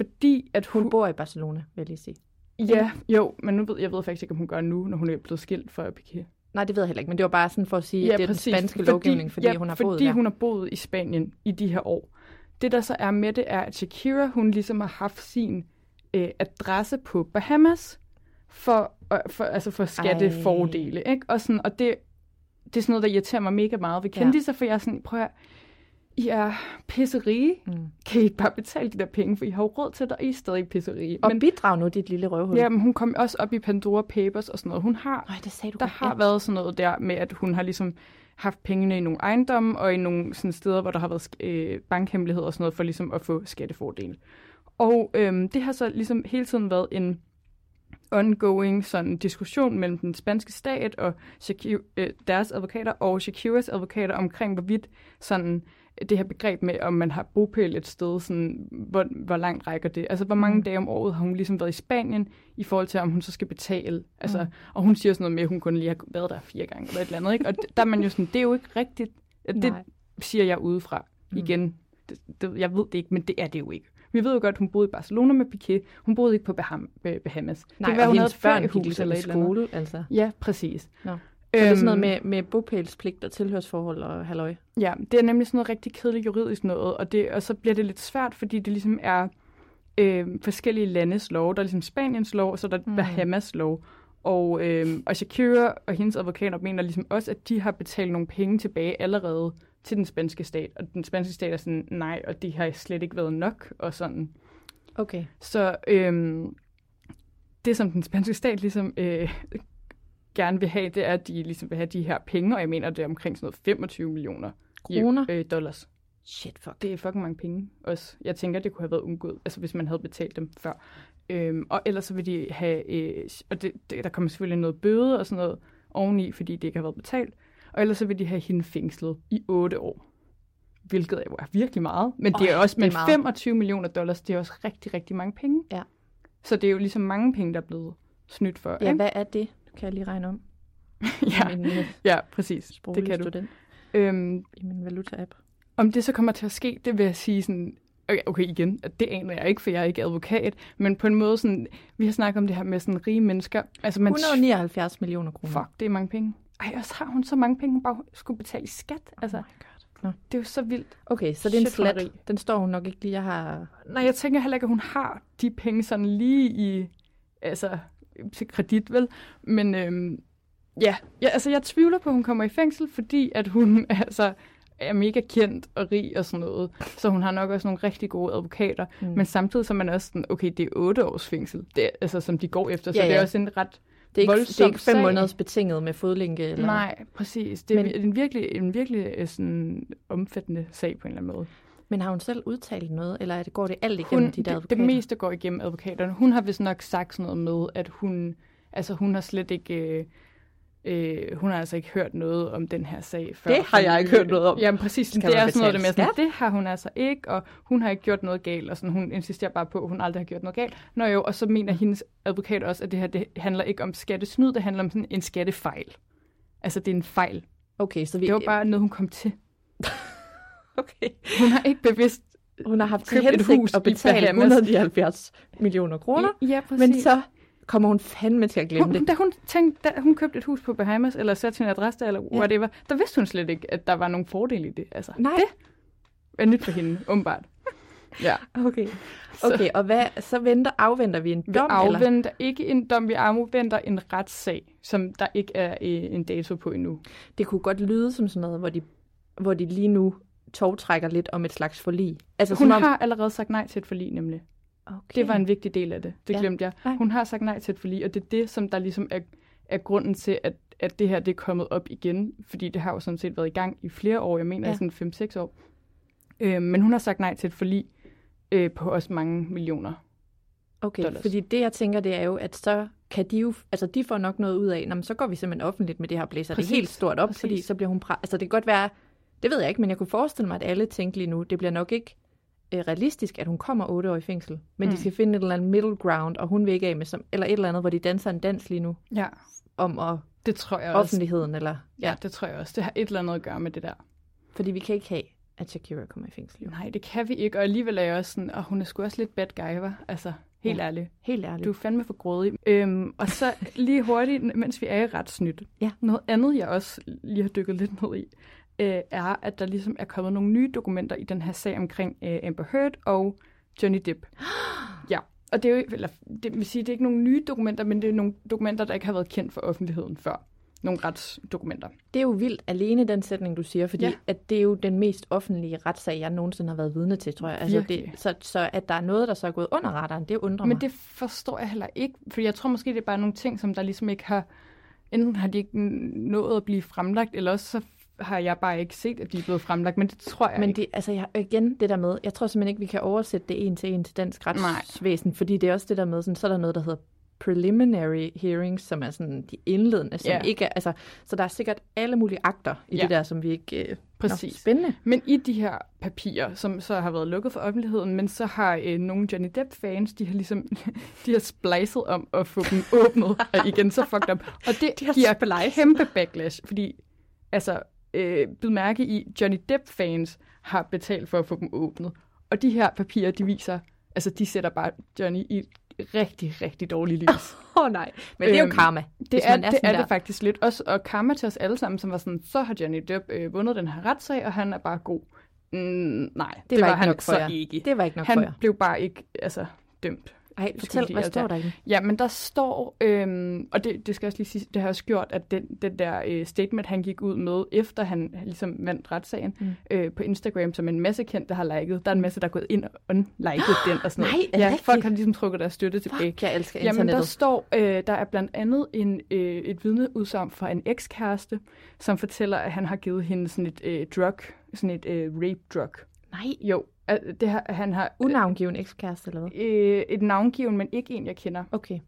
Ja. Fordi at hun... Hun bor i Barcelona, vil jeg lige sige. Ja, jo, men nu ved, jeg ved faktisk ikke, om hun gør nu, når hun er blevet skilt fra Piqué. Nej, det ved jeg heller ikke, men det var bare sådan for at sige, at det er den spanske fordi, lovgivning, fordi ja, hun har fordi boet der. hun har boet i Spanien i de her år. Det, der så er med det, er, at Shakira, hun ligesom har haft sin øh, adresse på Bahamas for, øh, for, altså for skattefordele. Ikke? Og, sådan, og det, det er sådan noget, der irriterer mig mega meget ved Ja. kendisser, for jeg er sådan, prøv at, I er pisserige. Mm. Kan I ikke bare betale de der penge, for I har jo råd til det, og I er stadig pisserige. Og bidrag nu, dit lille røvhul. Ja, men hun kom også op i Pandora Papers og sådan noget. Hun har, Nej, det sagde du der har været sådan noget der med, at hun har ligesom haft pengene i nogle ejendomme og i nogle sådan steder, hvor der har været øh, bankhemmeligheder og sådan noget, for ligesom at få skattefordel. Og øhm, det har så ligesom hele tiden været en ongoing sådan diskussion mellem den spanske stat og Shakira, øh, deres advokater og Shakiras advokater omkring, hvorvidt sådan det her begreb med, om man har bopæl et sted, sådan, hvor, hvor langt rækker det? Altså, hvor mange Mm. dage om året har hun ligesom været i Spanien, i forhold til, om hun så skal betale? Altså, Mm. Og hun siger sådan noget med, at hun kun lige har været der fire gange, eller et eller andet, ikke? Og der er man jo sådan, det er jo ikke rigtigt. Det Nej. siger jeg udefra. Mm. Igen, det, det, jeg ved det ikke, men det er det jo ikke. Vi ved jo godt, at hun boede i Barcelona med Piqué. Hun boede ikke på Baham, Bah- Bahamas. Nej, det kan være, og hun havde hendes et børn gik ligesom eller i skole, altså. Ja, præcis. Nå. Så det er sådan noget Øhm, med, med bopælspligt og tilhørsforhold og halløj. Ja, det er nemlig sådan noget rigtig kedeligt juridisk noget, og, det, og så bliver det lidt svært, fordi det ligesom er øh, forskellige landes lov. Der er ligesom Spaniens lov, og så er der mm. Bahamas lov. Og, øh, og Shakira og hendes advokater mener ligesom også, at de har betalt nogle penge tilbage allerede til den spanske stat. Og den spanske stat er sådan, nej, og det har slet ikke været nok, og sådan. Okay. Så øh, det, som den spanske stat ligesom øh, gerne vil have, det er, at de ligesom vil have de her penge, og jeg mener, det er omkring sådan noget 25 millioner Kroner? øh, dollars. Shit, fuck. Det er fucking mange penge også. Jeg tænker, det kunne have været undgået, altså hvis man havde betalt dem før. Øhm, og ellers så vil de have, øh, og det, det, der kommer selvfølgelig noget bøde og sådan noget oveni, fordi det ikke har været betalt. og ellers så vil de have hende fængslet i 8 år. Hvilket jo er virkelig meget. Men det er også det er med meget. 25 millioner dollars, det er også rigtig, rigtig mange penge. Ja. Så det er jo ligesom mange penge, der er blevet snydt for. Ja, ikke? hvad er det? Kan jeg lige regne om? <laughs> ja, Min, øh, ja, præcis. Det kan du. student Øhm, i min valuta-app. Om det så kommer til at ske, det vil jeg sige sådan, okay, okay igen, det aner jeg ikke, for jeg er ikke advokat, men på en måde sådan, vi har snakket om det her med sådan rige mennesker. Altså man, 179 millioner kroner. fuck, det er mange penge. Ej, og så har hun så mange penge, hun bare skulle betale i skat. Altså, Oh my god. Nå. det er jo så vildt. Okay, så det er en rig. Den står hun nok ikke lige. Jeg har... Nej, jeg tænker heller ikke, at hun har de penge sådan lige i, altså, til kredit, vel? Men øhm, ja, ja, altså jeg tvivler på, at hun kommer i fængsel, fordi at hun <laughs> altså er mega kendt og rig og sådan noget. Så hun har nok også nogle rigtig gode advokater. Mm. Men samtidig så er man også sådan, okay, det er otte års fængsel, det altså, som de går efter. Så Ja, det er også en ret Det er ikke, det er voldsom ikke fem sag. måneders betinget med fodlænke? Eller... Nej, præcis. Det er Men- Men... en virkelig, en virkelig øh, sådan, omfattende sag på en eller anden måde. Men har hun selv udtalt noget, eller er det, går det alt igennem hun, de der det, advokater? det meste går igennem advokaterne. Hun har vist nok sagt sådan noget med, at hun, altså hun har slet ikke, øh, øh, hun har altså ikke hørt noget om den her sag før. Det har jeg ikke hørt noget om. Jamen præcis, Skal det er sådan noget det med, sådan, det har hun altså ikke, og hun har ikke gjort noget galt, og sådan, hun insisterer bare på, at hun aldrig har gjort noget galt. Nå jo, og så mener hendes advokat også, at det her det handler ikke om skattesnyd, det handler om sådan en skattefejl. Altså det er en fejl. Okay, så vi... Det var bare noget, hun kom til. <laughs> Okay. Hun har ikke bevidst Hun har haft købt et hus betale Bahamas. 179 millioner kroner, Ja, præcis. men så kommer hun fandme til at glemme Hun, det. da hun tænkte, da hun købte et hus på Bahamas, eller satte sin adresse eller Ja. whatever, der vidste hun slet ikke, at der var nogen fordele i det. Altså, Nej. Det er nyt for hende, åbenbart. Ja. Okay. Okay, og hvad, så venter, afventer vi en Vi dom, eller? afventer ikke en dom, vi afventer en retssag, som der ikke er øh, en dato på endnu. Det kunne godt lyde som sådan noget, hvor de, hvor de lige nu togtrækker lidt om et slags forlig. Altså, Hun om, har allerede sagt nej til et forlig, nemlig. okay. Det var en vigtig del af det. Det Ja. glemte jeg. Nej. Hun har sagt nej til et forlig, og det er det, som der ligesom er, er grunden til, at, at det her det er kommet op igen. Fordi det har jo sådan set været i gang i flere år. Jeg mener Ja. sådan 5-6 år. Øh, men hun har sagt nej til et forlig øh, på også mange millioner. Okay, dollars. fordi det jeg tænker, det er jo, at så kan de jo, altså de får nok noget ud af, Nå, men så går vi simpelthen offentligt med det her blæser Præcis, det helt stort op, præcis. fordi så bliver hun, pra- altså det kan godt være, det ved jeg ikke, men jeg kunne forestille mig, at alle tænker lige nu, det bliver nok ikke øh, realistisk, at hun kommer otte år i fængsel, men mm. de skal finde et eller andet middle ground, og hun vil ikke af med, som, eller et eller andet, hvor de danser en dans lige nu, Ja, om at det tror jeg også. offentligheden, eller, Ja, det tror jeg også. Det har et eller andet at gøre med det der. fordi vi kan ikke have, at Shakira kommer i fængsel, jo. Nej, det kan vi ikke. Og alligevel er jeg også sådan, og hun er sgu også lidt bad guy, var. Altså, helt Ja. ja. ærligt. Helt ærligt. Du er fandme for grådig. Øhm, og så lige hurtigt, mens vi er i retsnyt. Ja. Noget andet, jeg også lige har dykket lidt ned i, øh, er, at der ligesom er kommet nogle nye dokumenter i den her sag omkring øh, Amber Heard og Johnny Depp. <gasps> ja, og det er jo, eller det vil sige, det er ikke nogle nye dokumenter, men det er nogle dokumenter, der ikke har været kendt for offentligheden før. Nogle retsdokumenter. Det er jo vildt alene den sætning, du siger, fordi ja. At det er jo den mest offentlige retssag, jeg nogensinde har været vidne til, tror jeg. Altså det, så, så at der er noget, der så er gået under radaren, det undrer Men mig. det forstår jeg heller ikke, for jeg tror måske, det er bare nogle ting, som der ligesom ikke har... Enten har de ikke nået at blive fremlagt, eller også så har jeg bare ikke set, at de er blevet fremlagt, men det tror jeg Men ikke. det, altså jeg, igen, det der med, jeg tror simpelthen ikke, vi kan oversætte det en til en til dansk retsvæsen, fordi det er også det der med, sådan, så er der noget, der hedder preliminary hearings, som er sådan de indledende, som Ja. ikke er, altså, så der er sikkert alle mulige akter i Ja. det der, som vi ikke... Øh, Præcis. Nå, spændende. Men i de her papirer, som så har været lukket for offentligheden, men så har øh, nogle Johnny Depp-fans, de har ligesom, <laughs> de har splicet om at få dem åbnet, og igen så fucked up. Og det <laughs> De giver splicet. kæmpe backlash, fordi, altså, øh, bid mærke i, Johnny Depp-fans har betalt for at få dem åbnet. Og de her papirer, de viser, altså de sætter bare Johnny i rigtig, rigtig dårligt lys. <laughs> Åh oh, nej, men det er jo Øhm, karma. Det er, man det, er det faktisk lidt. Også, og karma til os alle sammen, som var sådan, så har Johnny Depp øh, vundet den her retssag, og han er bare god. Mm, nej, det, det var var, ikke han nok for så jer. ikke. Det var ikke nok han for jer. blev bare ikke altså, dømt. Ej, fortæl, hvad står der i? Ja, men der står, øhm, og det, det skal jeg også lige sige, det har også gjort, at den, den der øh, statement, han gik ud med, efter han ligesom vandt retssagen Mm. øh, på Instagram, som en masse kendte har liket. Der er en masse, der er gået ind og unliket den og sådan noget. <gasps> Nej, ja, rigtigt? folk har ligesom trukket deres støtte tilbage. Fuck, jeg elsker Jamen, der internettet. står, øh, der er blandt andet en, øh, et vidneudsagn fra en ekskæreste, som fortæller, at han har givet hende sådan et øh, drug, sådan et øh, rape drug. Nej, Jo, det har, han har unavngiven ekskæreste eller hvad? øh, et navngiven, men ikke en, jeg kender. Okay.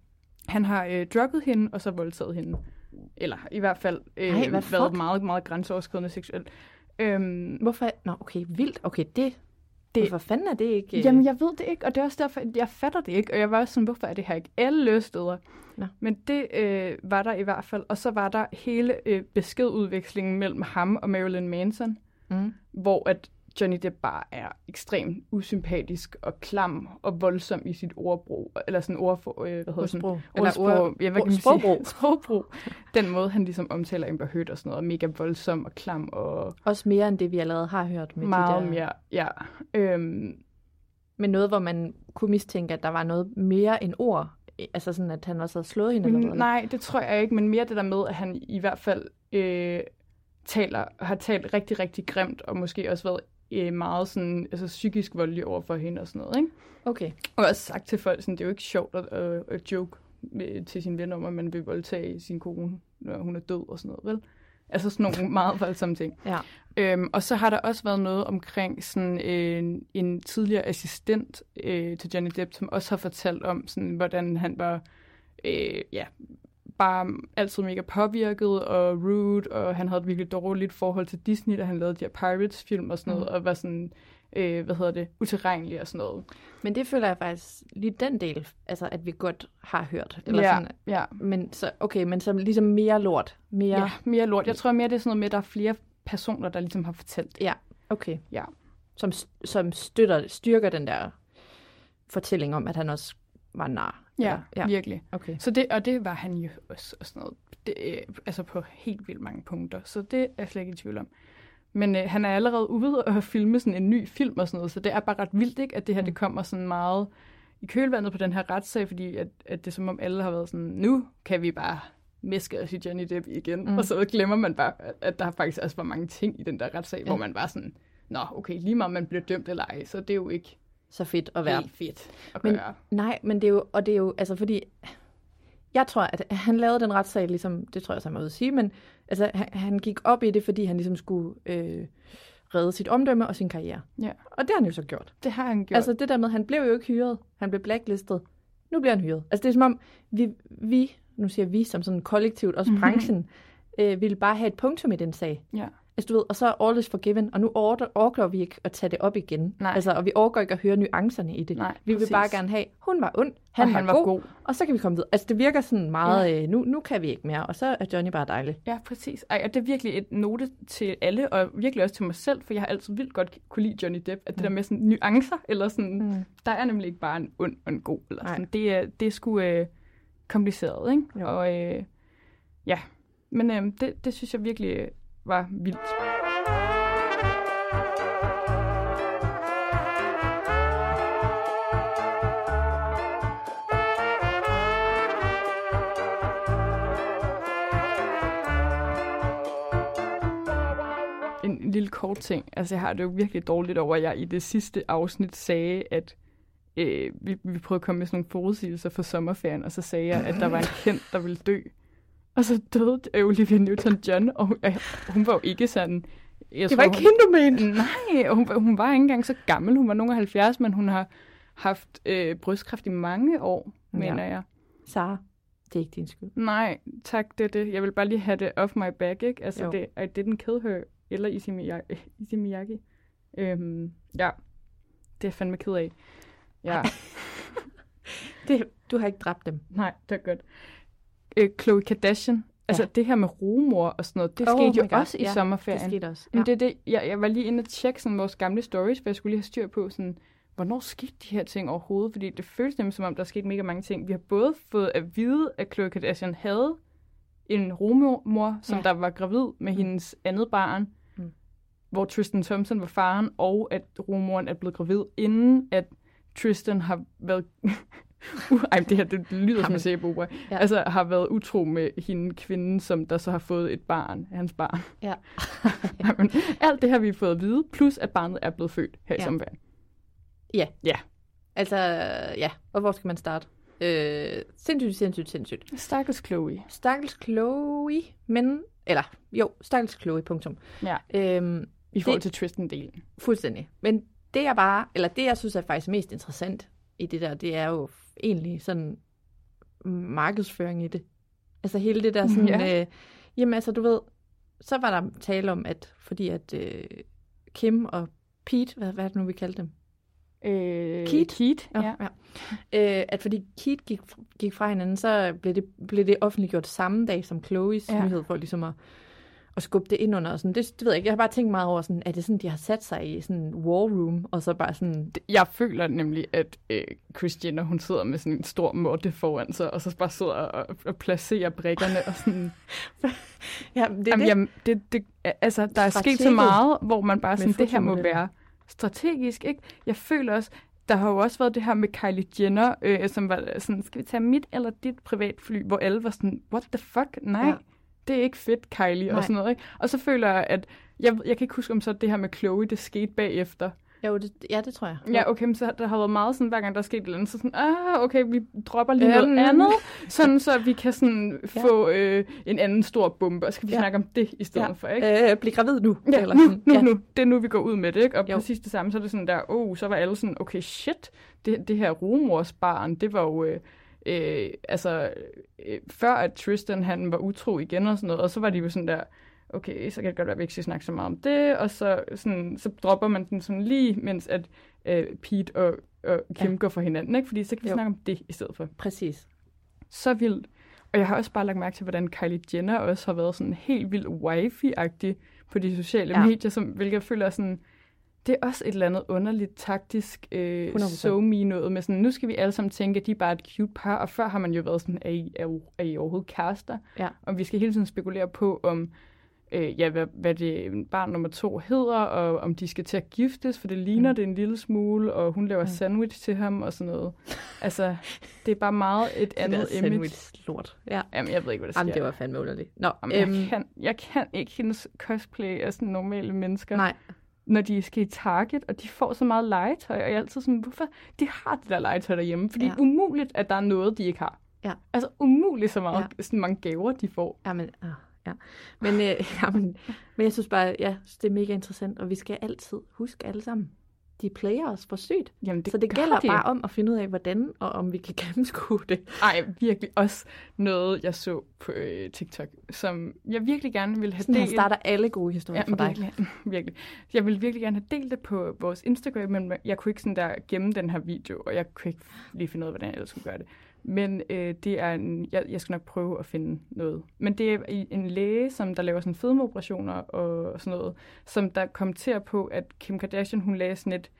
Han har øh, drugget hende, og så voldtaget hende. Eller i hvert fald øh, Ej, været fuck? meget, meget grænseoverskridende seksuelt. Øhm, Hvorfor? Nå, okay, vildt. Okay, det... Det- det Hvorfor fanden er det ikke... øh, Jamen, jeg ved det ikke, og det er også derfor, at jeg fatter det ikke. Og jeg var også sådan, hvorfor er det her ikke alle steder? Nå. Men det øh, var der i hvert fald. Og så var der hele øh, beskedudvekslingen mellem ham og Marilyn Manson, Mm. hvor at Johnny Depp bare er ekstremt usympatisk og klam og voldsom i sit ordbrug. Eller sådan ordfor, øh, hvad hedder sådan, Ordsprog. Eller ord- ja, hvad kan man sprogbrug. sige? Sprogbrug. <laughs> Den måde, han ligesom omtaler Amber Heard og sådan noget, er mega voldsom og klam og Også mere end det, vi allerede har hørt med meget de der... mere, ja. Øhm, Men noget, hvor man kunne mistænke, at der var noget mere end ord. Altså sådan, at han også havde slået hende eller noget. nej, det tror jeg ikke, men mere det der med, at han i hvert fald øh, taler, har talt rigtig, rigtig grimt, og måske også været øh, meget sådan, altså, psykisk voldelig over for hende og sådan noget. Ikke? Okay. Og også sagt til folk, sådan, det er jo ikke sjovt at, at, at joke med, til sin ven om, at man vil voldtage sin kone, når hun er død og sådan noget, vel? Altså sådan nogle meget voldsomme ting. <laughs> Ja. Øhm, og så har der også været noget omkring sådan en, en tidligere assistent øh, til Johnny Depp, som også har fortalt om, sådan, hvordan han var øh, ja, bare altid mega påvirket og rude, og han havde et virkelig dårligt forhold til Disney, da han lavede de her Pirates-film og sådan noget, Mm. og var sådan, øh, hvad hedder det, utilregnelig og sådan noget. Men det føler jeg faktisk lige den del, altså at vi godt har hørt. Eller ja, sådan, ja. men så, okay, men så ligesom mere lort. Mere, ja, mere lort. Jeg tror mere, det er sådan noget med, at der er flere personer, der ligesom har fortalt det. ja okay. Ja. Som, som støtter, styrker den der fortælling om, at han også var nar. Ja, ja. virkelig. Okay. Så det, og det var han jo også og sådan noget. Det, øh, altså på helt vildt mange punkter. Så det er jeg slet ikke i tvivl om. Men øh, han er allerede ude og filme sådan en ny film og sådan noget, så det er bare ret vildt, ikke, at det her det kommer sådan meget i kølvandet på den her retssag, fordi at, at det er som om alle har været sådan, nu kan vi bare meske os i Johnny Depp igen, mm. og så glemmer man bare, at, der faktisk også var mange ting i den der retssag, ja. hvor man bare sådan, nå okay, lige meget man bliver dømt eller ej, så det er jo ikke Så fedt at være. helt fedt at Men- gøre. Nej, men det er jo, og det er jo, altså fordi, jeg tror, at han lavede den retssag, ligesom, det tror jeg han må at sige, men altså, han, han gik op i det, fordi han ligesom skulle øh, redde sit omdømme og sin karriere. Ja, Og det har han jo så gjort. det har han gjort. Altså det der med, han blev jo ikke hyret, han blev blacklistet, nu bliver han hyret. Altså det er som om, vi, vi nu siger vi som sådan kollektivt, også Mhm. branchen, øh, ville bare have et punktum i den sag. ja. Altså, du ved, og så er all is forgiven, og nu orker, orker vi ikke at tage det op igen. Nej. Altså, og vi orker ikke at høre nuancerne i det. Nej, vi vil bare gerne have, hun var ond, han, Og var, han var god, god. og så kan vi komme videre. Altså, det virker sådan meget, ja. øh, nu, nu kan vi ikke mere, og så er Johnny bare dejlig. Ja, præcis. Ej, og det er virkelig et note til alle, og virkelig også til mig selv, for jeg har altid vildt godt kunne lide Johnny Depp, at det der med sådan nuancer, eller sådan, mm. der er nemlig ikke bare en ond og en god, eller Nej. sådan. Det er, det er sgu øh, kompliceret, ikke? Jo. Og øh, ja, men øh, det, det synes jeg virkelig var vildt. en, en lille kort ting. Altså, jeg har det jo virkelig dårligt over, at jeg i det sidste afsnit sagde, at øh, vi, vi prøvede at komme med sådan nogle forudsigelser for sommerferien, og så sagde jeg, at der var en <laughs> kendt, der ville dø. Og så døde øh, Olivia Newton-John, og hun, øh, hun var jo ikke sådan... Jeg Det var ikke hun, hende, du mente. Nej, hun, var- hun var ikke engang så gammel. Hun var nogen af 70, men hun har haft øh, brystkræft i mange år, Ja. mener jeg. Sara, det er ikke din skyld. Nej, tak, det er det. Jeg vil bare lige have det off my back, ikke? Altså, Jo. det, I didn't kill her, eller. Issey Miyagi. Øhm, ja, det er jeg fandme ked af. Ja, <laughs> Det, du har ikke dræbt dem. nej, det er godt. Øh, Khloe Kardashian, altså Ja. det her med rumor og sådan noget, det Oh skete jo God, også i ja, sommerferien. Det skete også. Men det er det, jeg, jeg var lige inde og tjekke sådan vores gamle stories, for jeg skulle lige have styr på, sådan, hvornår skete de her ting overhovedet? Fordi det føles nemlig som om, der er sket mega mange ting. Vi har både fået at vide, at Khloe Kardashian havde en rumor, som Ja. der var gravid med mm. hendes andet barn, mm. hvor Tristan Thompson var faren, og at rumoren er blevet gravid, inden at Tristan har været... <laughs> Uh, ej, det her det lyder som en sæbeopera. Ja. Altså har været utro med hende kvinden, som der så har fået et barn, hans barn. Ja. <laughs> Nej, men alt det har vi fået at vide, plus at barnet er blevet født her i Ja. sommerferien. Ja. Ja. Altså, ja. Og hvor skal man starte? Øh, sindssygt, sindssygt, sindssygt. Stakkels Chloe. Stakkels Chloe, men... Eller, jo, stakkels Chloe, punktum. Ja, Øhm, i forhold Det- til Tristan-delen. fuldstændig. Men det jeg bare... Eller det, jeg synes er faktisk mest interessant i det der, det er jo egentlig sådan markedsføring i det. Altså hele det der sådan, Ja. øh, jamen altså du ved, så var der tale om, at fordi at øh, Kim og Pete, hvad, hvad er det nu, vi kaldte dem? Øh, Keith? Keith, ja. ja. Øh, at fordi Keith gik, gik fra hinanden, så blev det, blev det offentliggjort samme dag som Chloes ja. nyhed for ligesom at, at skubbe det ind under. Og sådan. Det, det ved jeg ikke. Jeg har bare tænkt meget over, sådan, er det sådan, de har sat sig i sådan en war room, og så bare sådan... Jeg føler nemlig, at øh, Jenner, hun sidder med sådan en stor måtte foran sig, og så bare sidder og, og placerer brikkerne og sådan... <laughs> Ja, det, Jamen, jamen, det, det, altså, der er sket så meget, hvor man bare sådan, det her må være strategisk, ikke? Jeg føler også, der har jo også været det her med Kylie Jenner, øh, som var sådan, skal vi tage mit eller dit privatfly, hvor alle var sådan, what the fuck? Nej, ja. Ja. det er ikke fedt, Kylie, Nej. og sådan noget, ikke? Og så føler jeg, at, jeg, jeg kan ikke huske, om så det her med Chloe, det skete bagefter. Jo, det, ja, det tror jeg. Ja, okay, men så der har været meget sådan, hver gang der er sket et eller andet, så sådan, ah, okay, vi dropper lige noget Øhm. andet, sådan så vi kan sådan <laughs> få øh, en anden stor bombe, og så kan vi Ja. snakke om det i stedet for, ikke? Øh, bliv gravid nu. Ja, eller nu, sådan. nu, ja. nu. Det er nu, vi går ud med det, ikke? Og Jo. præcis det samme, så er det sådan der, oh, så var alle sådan, okay, shit, det, det her rumorsbarn, det var jo, øh, øh, altså, øh, før at Tristan, han var utro igen og sådan noget, og så var de jo sådan der, okay, så kan det godt være, at vi ikke skal snakke så meget om det, og så, sådan, så dropper man den sådan lige, mens at øh, Pete og, og Kim ja. Går for hinanden, ikke? Fordi så kan vi Jo. snakke om det i stedet for. Præcis. Så vildt. Og jeg har også bare lagt mærke til, hvordan Kylie Jenner også har været sådan helt vildt wifey-agtig på de sociale ja. Ja. medier, som, hvilket jeg føler er sådan, det er også et eller andet underligt taktisk øh, 100%. so me noget med sådan, nu skal vi alle sammen tænke, at de er bare et cute par, og før har man jo været sådan, er I, er, er I overhovedet kærester? Ja. Og vi skal hele tiden spekulere på, om øh, ja, hvad, hvad det barn nummer to hedder, og om de skal til at giftes, for det ligner mm. Det en lille smule, og hun laver Mm. sandwich til ham og sådan noget. Altså, det er bare meget et <laughs> andet det image. sandwich-lort. Ja. Jamen, jeg ved ikke, hvad der sker. Jamen, det var fandme underligt. Nå, Jamen, øhm, jeg, kan, jeg kan ikke hendes cosplay af sådan normale mennesker, nej. Når de skal i Target, og de får så meget legetøj, og jeg er altid sådan, hvorfor? De har det der legetøj derhjemme, fordi ja. Ja. umuligt, at der er noget, de ikke har. Ja. Altså umuligt så meget, ja. Ja. sådan mange gaver, de får. Jamen, ah, ja. Men, øh, <laughs> jamen, men jeg synes bare, ja, det er mega interessant, og vi skal altid huske alle sammen, de player os for sygt. Jamen, det Så det gælder de. bare om at finde ud af, hvordan, og om vi kan <laughs> gennemskue det. Ej, virkelig også noget, jeg så på øh, TikTok, som jeg virkelig gerne ville have Sådan delt. starter alle gode historier Ja, for dig. virkelig, <laughs> virkelig. Jeg ville virkelig gerne have delt det på vores Instagram, men jeg kunne ikke sådan der gemme den her video, og jeg kunne ikke lige finde ud af, hvordan jeg ellers skulle gøre det. Men øh, det er en, jeg, jeg skal nok prøve at finde noget. Men det er en læge, som der laver sådan fedmeoperationer og sådan noget, som der kommenterer på, at Kim Kardashian, hun lagde sådan, et,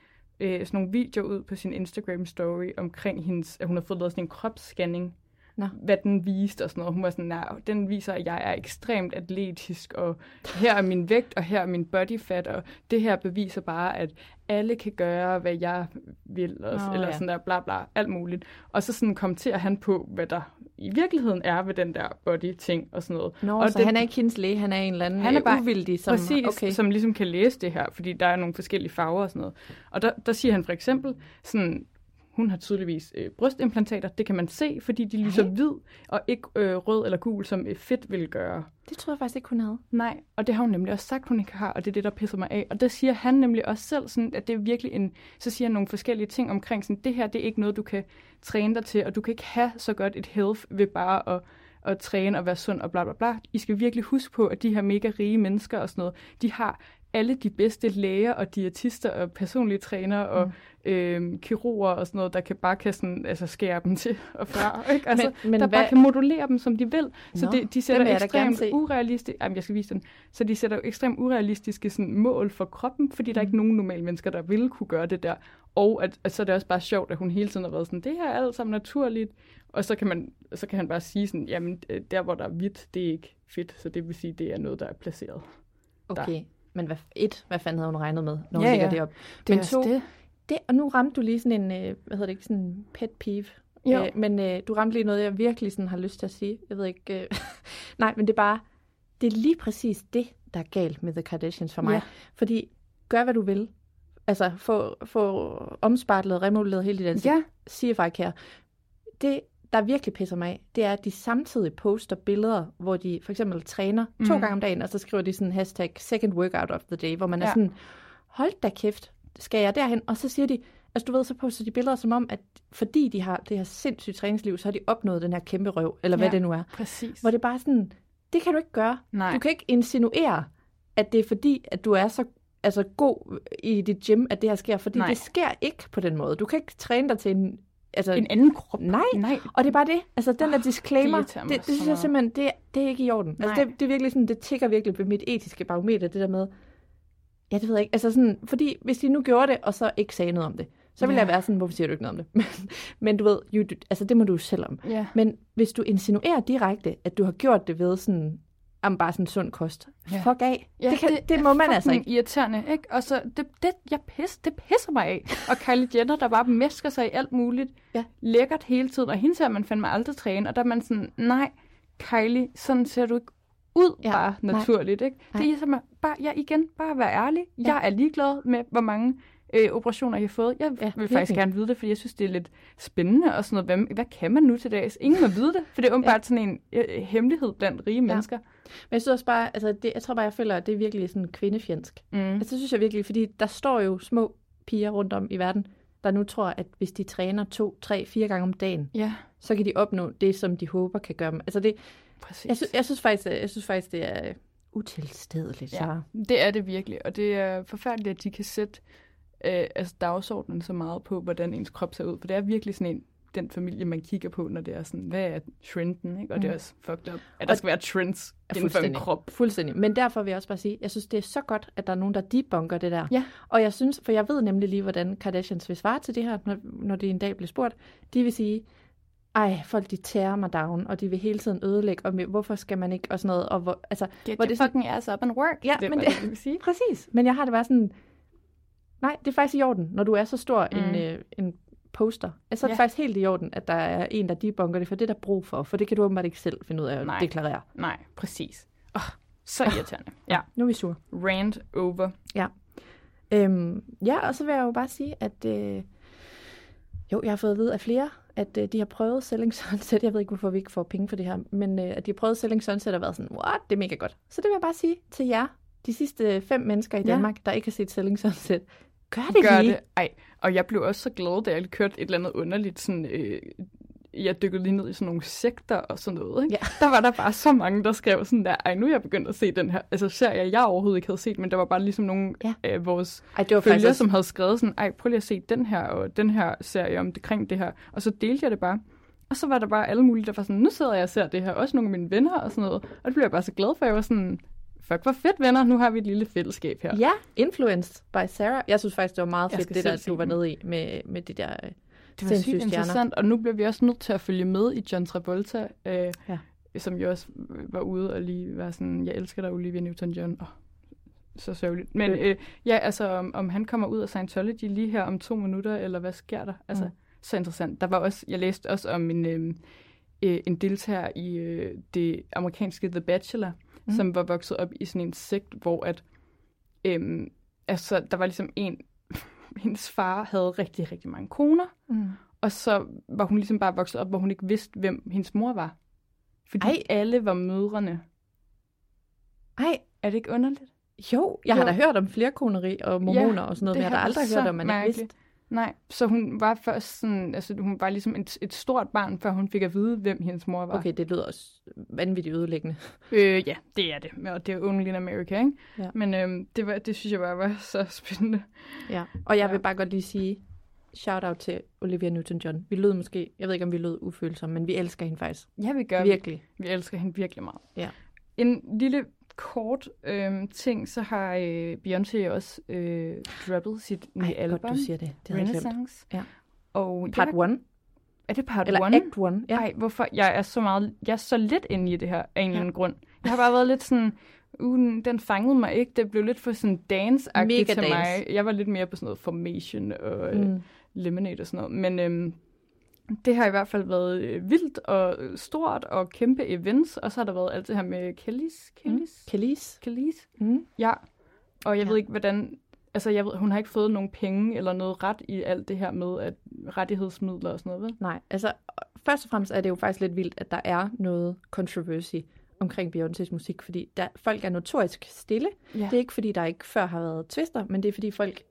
øh, sådan nogle videoer ud på sin Instagram story omkring hendes, at hun har fået lavet sådan en kropsscanning Nå. hvad den viste og sådan noget. Hun var sådan, nej, den viser, at jeg er ekstremt atletisk, og her er min vægt, og her er min body fat, og det her beviser bare, at alle kan gøre, hvad jeg vil, og, Nå, eller ja. sådan der, bla bla, alt muligt. Og så sådan kommenterer han på, hvad der i virkeligheden er ved den der body-ting og sådan noget. Nå, og så han er ikke hendes læge, han er en eller anden han er øh, bare uvildig, som, præcis, okay. som ligesom kan læse det her, fordi der er nogle forskellige farver og sådan noget. Og der, der siger han for eksempel, sådan, hun har tydeligvis øh, brystimplantater, det kan man se, fordi de lyser Nej. hvid og ikke øh, rød eller gul, som øh, fedt vil gøre. Det tror jeg faktisk ikke, hun havde. Nej, og det har hun nemlig også sagt, hun ikke har, og det er det, der pisser mig af. Og der siger han nemlig også selv, sådan, at det er virkelig en, så siger han nogle forskellige ting omkring, sådan, det her, det er ikke noget, du kan træne dig til, og du kan ikke have så godt et health ved bare at, at træne og være sund og bla bla bla. I skal virkelig huske på, at de her mega rige mennesker og sådan noget, de har alle de bedste læger og diætister og personlige trænere og mm. øh, kirurger og sådan noget, der kan bare kan sådan, altså, skære dem til og fra. Ikke? Altså, Men- men der hvad- bare kan modulere dem, som de vil. Så Nå, det, de sætter ekstremt urealistiske, jamen jeg skal vise den, så de sætter jo ekstremt urealistiske sådan, mål for kroppen, fordi der er ikke nogen normale mennesker, der ville kunne gøre det der. Og at, at så er det også bare sjovt, at hun hele tiden har været sådan, det her er alt sammen naturligt. Og så kan, man, så kan han bare sige sådan, jamen øh, der hvor der er hvidt, det er ikke fedt, så det vil sige, det er noget, der er placeret. Okay, men hvad, et, hvad fanden havde hun regnet med, når hun Ja, lægger ja. det op? Det men to, det. det, og nu ramte du lige sådan en, øh, hvad hedder det ikke, sådan en pet peeve. Jo. Øh, men øh, du ramte lige noget, jeg virkelig sådan har lyst til at sige. Jeg ved ikke, øh, <laughs> nej, men det er bare, det er lige præcis det, der er galt med The Kardashians for mig. Ja. Fordi, gør hvad du vil. Altså, få, få omspartlet, remodelleret hele dit ansigt. Ja. Sige if I care. Det, der virkelig pisser mig af, det er, at de samtidig poster billeder, hvor de for eksempel træner mm. to Mhm. gange om dagen, og så skriver de sådan hashtag second workout of the day, hvor man ja. er sådan, hold da kæft, skal jeg derhen? Og så siger de, Altså du ved, så poster de billeder som om, at fordi de har det her sindssygt træningsliv, så har de opnået den her kæmpe røv, eller hvad Ja. det nu er. Præcis. Hvor det er bare sådan, det kan du ikke gøre. Nej. Du kan ikke insinuere, at det er fordi, at du er så altså, god i dit gym, at det her sker. Fordi Nej. det sker ikke på den måde. Du kan ikke træne dig til en... Altså, En anden krop. Nej, Nej. og det er bare det. Altså, den der disclaimer, det, det, så synes jeg simpelthen, det, det er ikke i orden. Altså, Nej. det, det er virkelig sådan, det tigger virkelig på mit etiske barometer, det der med, ja, det ved jeg ikke. Altså sådan, fordi hvis de nu gjorde det, og så ikke sagde noget om det, så ville Ja. jeg være sådan, hvorfor siger du ikke noget om det? <laughs> Men, men du ved, you, altså det må du selv om. Ja. Men hvis du insinuerer direkte, at du har gjort det ved sådan, om bare sådan sund kost, Ja. fuck af. Ja, det, kan, det, det må man altså ikke. irriterende, ikke? Og så, det, det, jeg pis, det pisser mig af. Og Kylie Jenner, der bare mesker sig i alt muligt. Ja. Lækkert hele tiden. Og hende ser man fandme aldrig træne. Og der er man sådan, nej, Kylie, sådan ser du ikke ud Ja, bare nej. naturligt, ikke? Nej. Det er som, bare, ja, igen, bare være ærlig. Ja. Jeg er ligeglad med, hvor mange øh, operationer, jeg har fået. Jeg Ja, ja, vil virkelig. faktisk gerne vide det, fordi jeg synes, det er lidt spændende og sådan noget. Hvad, hvad kan man nu til dags? Ingen må vide det, for det er <laughs> åbenbart sådan en øh, hemmelighed blandt rige mennesker. Men jeg synes også bare, altså det, jeg tror bare, jeg føler, at det er virkelig sådan kvindefjendsk. Mm. Altså, det synes jeg virkelig, fordi der står jo små piger rundt om i verden, der nu tror, at hvis de træner to, tre, fire gange om dagen, Ja, så kan de opnå det, som de håber kan gøre dem. Altså det, præcis. jeg, synes, jeg, synes faktisk, jeg synes faktisk, det er utilstedeligt. Ja, det er det virkelig, og det er forfærdeligt, at de kan sætte øh, altså dagsordenen så meget på, hvordan ens krop ser ud, for det er virkelig sådan en, den familie, man kigger på, når det er sådan, hvad er trenden, ikke? Og det er Mm. også fucked up, at der skal være trends inden for en krop. Fuldstændig. Men derfor vil jeg også bare sige, jeg synes, det er så godt, at der er nogen, der debunker det der. Ja. Og jeg synes, for jeg ved nemlig lige, hvordan Kardashians vil svare til det her, når, når det en dag bliver spurgt. De vil sige, ej, folk de tærer mig down, og de vil hele tiden ødelægge, og hvorfor skal man ikke, og sådan noget. Og hvor, altså, Get hvor det sådan- fucking ass up and work. Ja, det men det- det, sige. <laughs> Præcis. Men jeg har det bare sådan, nej, det er faktisk i orden, når du er så stor mm. En, øh, en poster. Så er det Ja. faktisk helt i orden, at der er en, der debunker det, for det er der brug for. For det kan du åbenbart ikke selv finde ud af at Nej. deklarere. Nej, præcis. Oh, så irriterende. Ja, Nu er vi sure. rant over. Øhm, ja, og så vil jeg jo bare sige, at øh, jo, jeg har fået at vide af flere, at øh, de har prøvet Selling <laughs> Sunset. Jeg ved ikke, hvorfor vi ikke får penge for det her, men øh, at de har prøvet Selling Sunset og været sådan, what, det er mega godt. Så det vil jeg bare sige til jer, de sidste fem mennesker i Ja. Danmark, der ikke har set Selling Sunset. Gør det Gør lige. det. Ej, og jeg blev også så glad, da jeg kørte et eller andet underligt sådan... Øh, jeg dykkede lige ned i sådan nogle sekter og sådan noget. Ikke? Ja. <laughs> Der var der bare så mange, der skrev sådan der, ej, nu er jeg begyndt at se den her, altså serie, jeg overhovedet ikke havde set, men der var bare ligesom nogle Ja. af vores Ej, det var faktisk følgere, også, som havde skrevet sådan, ej, prøv lige at se den her og den her serie om det, kring det her. Og så delte jeg det bare. Og så var der bare alle mulige, der var sådan, nu sidder jeg og ser det her. Også nogle af mine venner og sådan noget. Og det blev jeg bare så glad for. Jeg var sådan, fuck, hvor fedt venner. Nu har vi et lille fællesskab her. Ja, Influenced by Sarah. Jeg synes faktisk, det var meget Jeg fedt, det der, du var nede i med, med de der øh, Det var sygt stjerner. interessant, og nu bliver vi også nødt til at følge med i John Travolta, øh, Ja. som jo også var ude og lige var sådan, jeg elsker dig, Olivia Newton-John. Oh, så sørgeligt. Men Øh. ja, altså, om, om han kommer ud af Scientology lige her om to minutter, eller hvad sker der? Altså, Mm. så interessant. Der var også, jeg læste også om en, øh, øh, en deltager i øh, det amerikanske The Bachelor, Mm. Mm. som var vokset op i sådan en sekt, hvor at, øh, altså, der var ligesom en, <laughs> hendes far havde rigtig, rigtig mange koner, Mm. og så var hun ligesom bare vokset op, hvor hun ikke vidste, hvem hendes mor var. Fordi Ej. Alle var mødrene. Ej, Er det ikke underligt? jo, jeg har Jo. da hørt om flerkoneri og mormoner og sådan noget, men jeg har da aldrig hørt om, at man ikke vidste. Nej, så hun var først sådan, altså hun var ligesom et, et stort barn, før hun fik at vide, hvem hendes mor var. Okay, det lyder også vanvittigt ødelæggende. Øh, ja, det er det. Og det er Only in America, ikke? Ja. Men øhm, det, var, det synes jeg bare var så spændende. Ja. Og jeg Ja. vil bare godt lige sige, shout out til Olivia Newton-John. Vi lød måske, jeg ved ikke, om vi lød ufølsomme, men vi elsker hende faktisk. Ja, vi gør. Virkelig. Vi elsker hende virkelig meget. Ja. En lille kort øhm, ting, så har øh, Beyoncé også øh, droppet sit nye Ej, album. godt du siger det. Det. Renaissance. Ja. Og Part jeg var- 1, Er det part eller one? Act 1. Ja. Nej, hvorfor? Jeg er så meget, jeg er så lidt inde i det her, af en eller Ja. anden grund. Jeg har bare været lidt sådan, uh, den fangede mig ikke. Det blev lidt for sådan Mega til dance. mig. Jeg var lidt mere på sådan noget Formation og mm. Mm. Lemonade og sådan noget. Men øhm, det har i hvert fald været øh, vildt og stort og kæmpe events. Og så har der været alt det her med Kellys. Kellys? Mm. Kelis. Kellys? Mm. Ja. Og jeg Ja. ved ikke, hvordan... Altså, jeg ved, hun har ikke fået nogen penge eller noget ret i alt det her med at rettighedsmidler og sådan noget, vel? Nej, altså først og fremmest er det jo faktisk lidt vildt, at der er noget controversy omkring Beyoncés musik, fordi der, folk er notorisk stille. Ja. Det er ikke, fordi der ikke før har været tvister, men det er, fordi folk,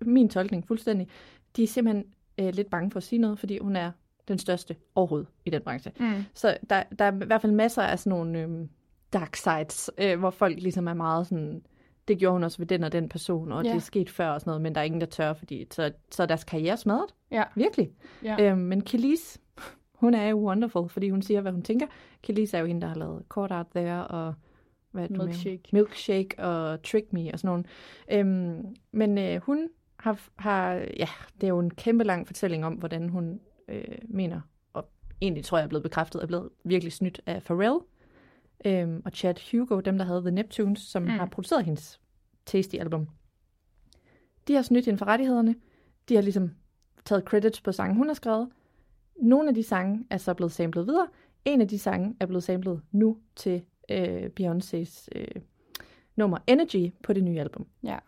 min tolkning fuldstændig, de er simpelthen øh, lidt bange for at sige noget, fordi hun er den største overhovedet i den branche. Mm. Så der, der er i hvert fald masser af sådan nogle øhm, dark sides, øh, hvor folk ligesom er meget sådan, det gjorde hun også ved den og den person, og Ja. det er sket før og sådan noget, men der er ingen, der tør, fordi så, så er deres karriere smadret. Ja. Virkelig. Ja. Øhm, men Kelis, hun er jo wonderful, fordi hun siger, hvad hun tænker. Kelis er jo hende, der har lavet Court Out There og hvad? Milkshake. Milkshake og Trick Me og sådan nogle. Øhm, men øh, hun har, har, ja, det er jo en kæmpe lang fortælling om, hvordan hun øh, mener, og egentlig tror jeg er blevet bekræftet, er blevet virkelig snydt af Pharrell øhm, og Chad Hugo, dem der havde The Neptunes, som mm. har produceret hendes Tasty-album. De har snydt hende for rettighederne. De har ligesom taget credits på sange, hun har skrevet. Nogle af de sange er så blevet samlet videre. En af de sange er blevet samlet nu til øh, Beyoncés øh, nummer Energy på det nye album. Ja.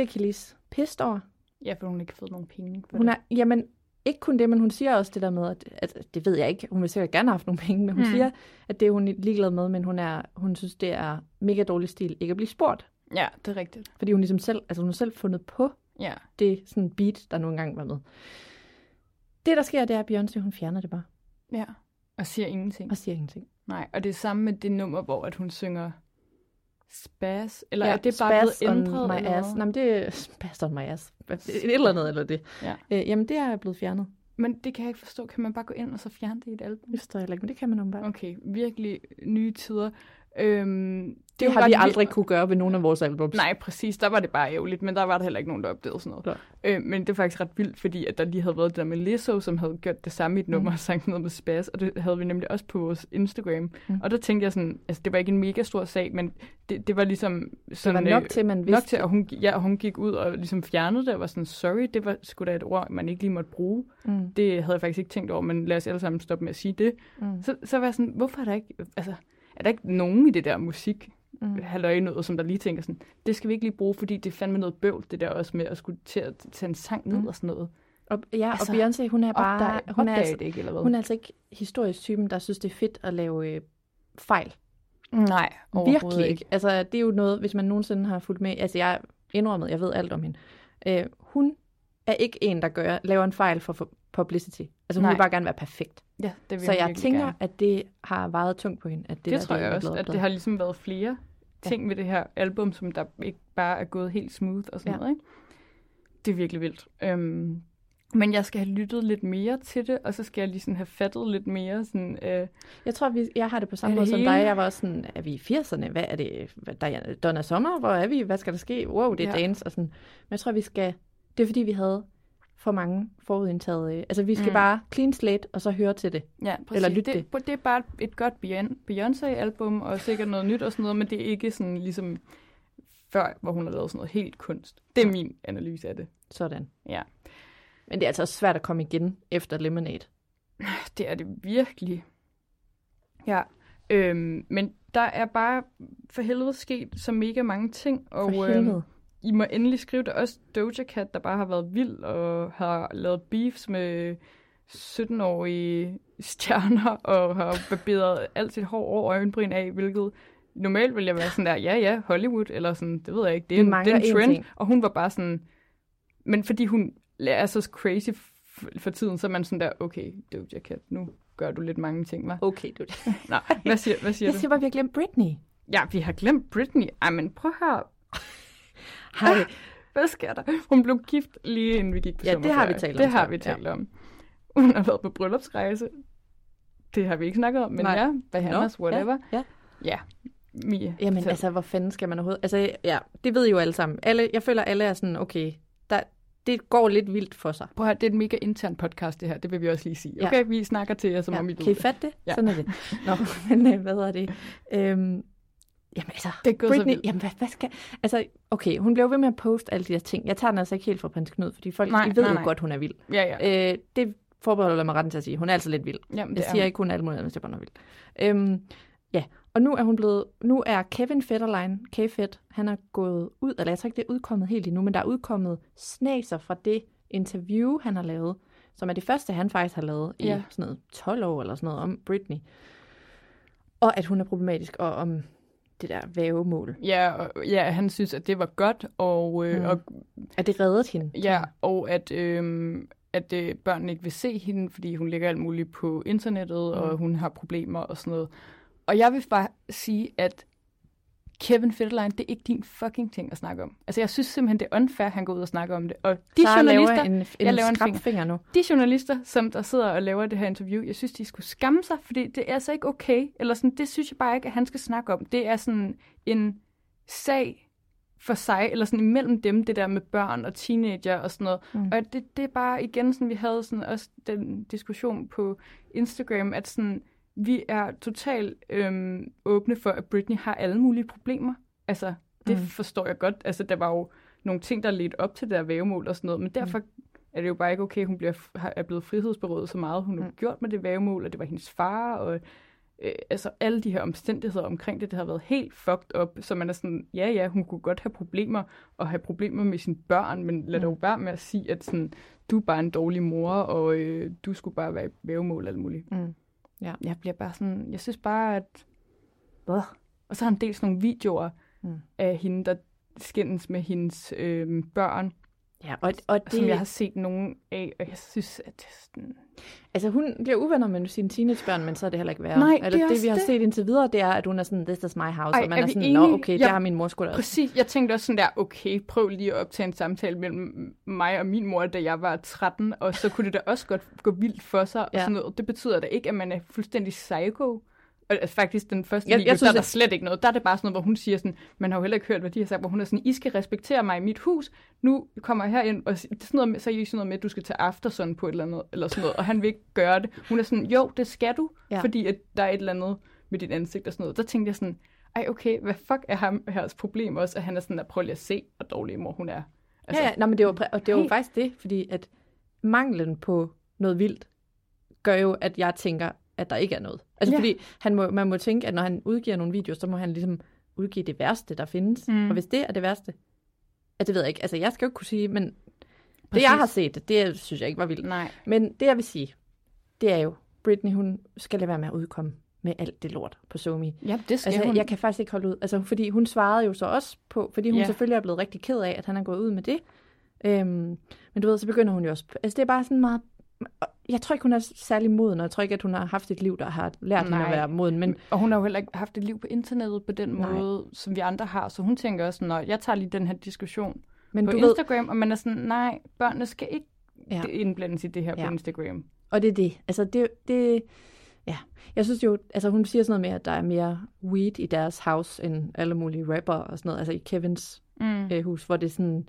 Det er Kelis pissed over. Ja, for hun har ikke fået nogen penge for Hun det. er, jamen, ikke kun det, men hun siger også det der med, at, at det ved jeg ikke, hun vil sikkert gerne have haft nogle penge, men hun mm. siger, at det er hun ligeglad med, men hun, er, hun synes, det er mega dårlig stil ikke at blive spurgt. Ja, det er rigtigt. Fordi hun ligesom selv, altså hun har selv fundet på Ja. det sådan beat, der nogle gange var med. Det, der sker, det er, at Beyoncé, hun fjerner det bare Ja. Og siger ingenting. og siger ingenting. Nej, og det er samme med det nummer, hvor at hun synger Spaz, eller ja, er det bare blevet ændret? My eller ass. Nej, men det er <laughs> spaz on my ass. Et eller andet, eller det. Ja. Øh, jamen, det er blevet fjernet. Men det kan jeg ikke forstå. Kan man bare gå ind og så fjerne det i et album? Det forstår jeg ikke, men det kan man åbenbart. Okay, virkelig nye tider. Øhm, det, Det, har vi aldrig kunne gøre ved nogen af vores albums. Nej, præcis. Der var det bare ærgerligt, men der var der heller ikke nogen, der opdagede sådan noget. Øh, men det er faktisk ret vildt, fordi at der lige havde været det der med Lizzo, som havde gjort det samme i et nummer, mm. og sagt noget med Spaz, og det havde vi nemlig også på vores Instagram. Mm. Og der tænkte jeg sådan, altså det var ikke en mega stor sag, men det, det var ligesom det sådan... var nok øh, til, man Nok vidste. til, at hun, ja, hun gik ud og ligesom fjernede det, og var sådan, sorry, det var sgu da et ord, man ikke lige måtte bruge. Mm. Det havde jeg faktisk ikke tænkt over, men lad os alle sammen stoppe med at sige det. Mm. Så, så var jeg sådan, hvorfor er der ikke, altså, er der ikke nogen i det der musik, Mm. noget, som der lige tænker sådan, det skal vi ikke lige bruge, fordi det er fandme noget bøvl, det der også med at skulle til at tage en sang ned Mm. og sådan noget. Og, ja, Altså, og Beyoncé, hun er bare... Opdag, hun, er altså, det ikke, eller hvad? hun er altså ikke historisk typen, der synes, det er fedt at lave øh, fejl. Nej, Virkelig ikke. Altså, det er jo noget, hvis man nogensinde har fulgt med... Altså, jeg indrømmet, jeg ved alt om hende. Øh, hun er ikke en, der gør, laver en fejl for, for publicity. Altså, hun Nej. vil bare gerne være perfekt. Ja, det vil Så jeg tænker, gerne. at det har vejet tungt på hende. At det, det, der, tror det jeg også, at det har ligesom været flere ting ved det her album, som der ikke bare er gået helt smooth og sådan Ja. ja. noget, ikke? Det er virkelig vildt. Øhm, men jeg skal have lyttet lidt mere til det, og så skal jeg lige sådan have fattet lidt mere sådan, øh, Jeg tror, vi, jeg har det på samme måde som hele? dig. Jeg var også sådan, er vi i 80'erne? Hvad er det? Der er Donna Sommer? Hvor er vi? Hvad skal der ske? Wow, det er Ja. ja. dance. Og sådan. Men jeg tror, vi skal... Det er fordi, vi havde for mange forudindtaget... øh, Altså, vi skal Mm. bare clean slate, og så høre til det. Ja, præcis. Eller lytte det. Det er bare et godt Beyon- Beyoncé-album, og sikkert noget nyt og sådan noget, men det er ikke sådan ligesom før, hvor hun har lavet sådan noget helt kunst. Det er min analyse af det. Sådan. Ja. Men det er altså også svært at komme igen efter Lemonade. <sighs> Det er det virkelig. Ja, øhm, men der er bare for helvede sket så mega mange ting, og For øhm, helvede. I må endelig skrive det også Doja Cat, der bare har været vild og har lavet beefs med 17-årige stjerner <laughs> og har barberet alt sit hår over øjenbryn af, hvilket normalt ville jeg være sådan der, ja ja, Hollywood, eller sådan, det ved jeg ikke, det er, en, det er en trend. ting. Og hun var bare sådan, men fordi hun er så crazy for tiden, så er man sådan der, okay, Doja Cat, nu gør du lidt mange ting, hva'? Okay, du. <laughs> Nå, hvad siger, hvad siger Jeg du? siger bare, at vi har glemt Britney. Ja, vi har glemt Britney. Ej, men prøv her. Hej. Hvad sker der? Hun blev gift lige inden vi gik på Ja, det har vi talt om Det har vi ja. talt om. Hun har været på bryllupsrejse. Det har vi ikke snakket om, men Nej. ja, Bahamas, whatever. Ja, Ja, Mia. Jamen fortæl. altså, hvor fanden skal man overhovedet... Altså, ja, det ved I jo alle sammen. Alle, jeg føler, alle er sådan, okay, der, det går lidt vildt for sig. Prøv at høre, det er et mega intern podcast, det her. Det vil vi også lige sige. Ja. Okay, vi snakker til jer, som ja, om I kan I fatte det? Ja. Sådan er det. <laughs> Nå, men øh, hvad hedder det? Øhm, jamen altså, Det er så Britney, vildt. jamen hvad, hvad skal... Altså, okay, hun blev ved med at poste alle de her ting. Jeg tager den altså ikke helt fra prins Knud, fordi folk Nej, de ved nej, jo nej. godt, hun er vild. Ja, ja. Øh, det forbeholder mig retten til at sige. Hun er altså lidt vild. Jamen, Jeg det er siger hun. ikke, hun er alt muligt andet, jeg bare noget vild. Øhm, ja, og nu er hun blevet, nu er Kevin Federline, K-Fed, han er gået ud, eller jeg tror ikke, det er udkommet helt endnu, men der er udkommet snaser fra det interview, han har lavet, som er det første, han faktisk har lavet i Ja. sådan noget 12 år eller sådan noget om Britney. Og at hun er problematisk, og om det der vævemål. Ja, og, ja, han synes, at det var godt, og, øh, Mm. og At det reddede hende. Ja, og at, øhm, at øh, børnene ikke vil se hende, fordi hun lægger alt muligt på internettet, mm. og hun har problemer og sådan noget. Og jeg vil bare sige, at Kevin Federline, det er ikke din fucking ting at snakke om. Altså, jeg synes simpelthen, det er unfair, at han går ud og snakker om det. Og de Sara journalister, laver en, en, jeg laver en finger. finger nu. de journalister, som der sidder og laver det her interview, jeg synes, de skulle skamme sig, fordi det er altså ikke okay. Eller sådan, det synes jeg bare ikke, at han skal snakke om. Det er sådan en sag for sig, eller sådan imellem dem, det der med børn og teenager og sådan noget. Mm. Og det, det er bare igen sådan, vi havde sådan også den diskussion på Instagram, at sådan, vi er totalt øhm, åbne for, at Britney har alle mulige problemer. Altså, det mm. forstår jeg godt. Altså, der var jo nogle ting, der ledte op til det der vævemål og sådan noget, men derfor er det jo bare ikke okay, hun bliver, har- er blevet frihedsberøvet så meget, hun har Mm. gjort med det vævemål, og det var hendes far, og øh, altså alle de her omstændigheder omkring det, det har været helt fucked up, så man er sådan, ja ja, hun kunne godt have problemer, og have problemer med sine børn, men lad Mm. dog være med at sige, at sådan, du er bare en dårlig mor, og øh, du skulle bare være i vævemål og alt muligt. Mm. Ja. Jeg bliver bare sådan, jeg synes bare, at... Blah. Og så har han delt sådan nogle videoer Mm. af hende, der skændes med hendes øh, børn, Ja, og, og det... som jeg har set nogen af, og jeg synes, at det sådan... altså hun bliver uvenner med sine teenagebørn, men så er det heller ikke værre. Nej, Eller det det, vi har det. set indtil videre, det er, at hun er sådan, this is my house, Ej, og man er er, sådan, nå, okay, Jeg- har min mor sgu da. Præcis, jeg tænkte også sådan der, okay, prøv lige at optage en samtale mellem mig og min mor, da jeg var 13, og så kunne det da også godt gå vildt for sig, og Ja. sådan noget. Det betyder da ikke, at man er fuldstændig psycho. Og altså, faktisk den første Jeg- video, jeg synes, der er der slet ikke noget. Der er det bare sådan noget, hvor hun siger sådan, man har jo heller ikke hørt, hvad de har sagt, hvor hun er sådan, I skal respektere mig i mit hus, nu kommer jeg herind, og det er sådan noget med, så er I sådan noget med, at du skal tage aftersun på et eller andet, eller sådan noget, og han vil ikke gøre det. Hun er sådan, jo, det skal du, Ja. fordi at der er et eller andet med dit ansigt og sådan noget. Der tænkte jeg sådan, ej okay, hvad fuck er ham her problem også, at han er sådan, at prøv lige at se, hvor dårlig mor hun er. Altså, ja, ja, nej, men det var, og det var faktisk det, fordi at manglen på noget vildt gør jo, at jeg tænker, at der ikke er noget. Altså Ja. fordi han må, man må tænke, at når han udgiver nogle videoer, så må han ligesom udgive det værste, der findes. Mm. Og hvis det er det værste, at det ved jeg ikke. Altså jeg skal jo ikke kunne sige, men det Præcis. jeg har set, det synes jeg ikke var vildt. Nej. Men det jeg vil sige, det er jo, Britney hun skal lade være med at udkomme med alt det lort på SoMe. Ja, det skal Altså, hun. jeg kan faktisk ikke holde ud. Altså, fordi hun svarede jo så også på, fordi hun Ja. selvfølgelig er blevet rigtig ked af, at han er gået ud med det. Øhm, men du ved, så begynder hun jo også... Altså, det er bare sådan meget... Jeg tror ikke, hun er særlig moden, og jeg tror ikke, at hun har haft et liv, der har lært hende at Nej. være moden. Men Og hun har jo heller ikke haft et liv på internettet på den Nej. måde, som vi andre har. Så hun tænker også, når jeg tager lige den her diskussion men på du ved, Instagram, og man er sådan, nej, børnene skal ikke ja. indblandes i det her Ja. på Instagram. og det er det. Altså, det, det... Ja, jeg synes jo, altså hun siger sådan noget med, at der er mere weed i deres house, end alle mulige rapper og sådan noget. Altså i Kevins Mm. øh, hus, hvor det er sådan,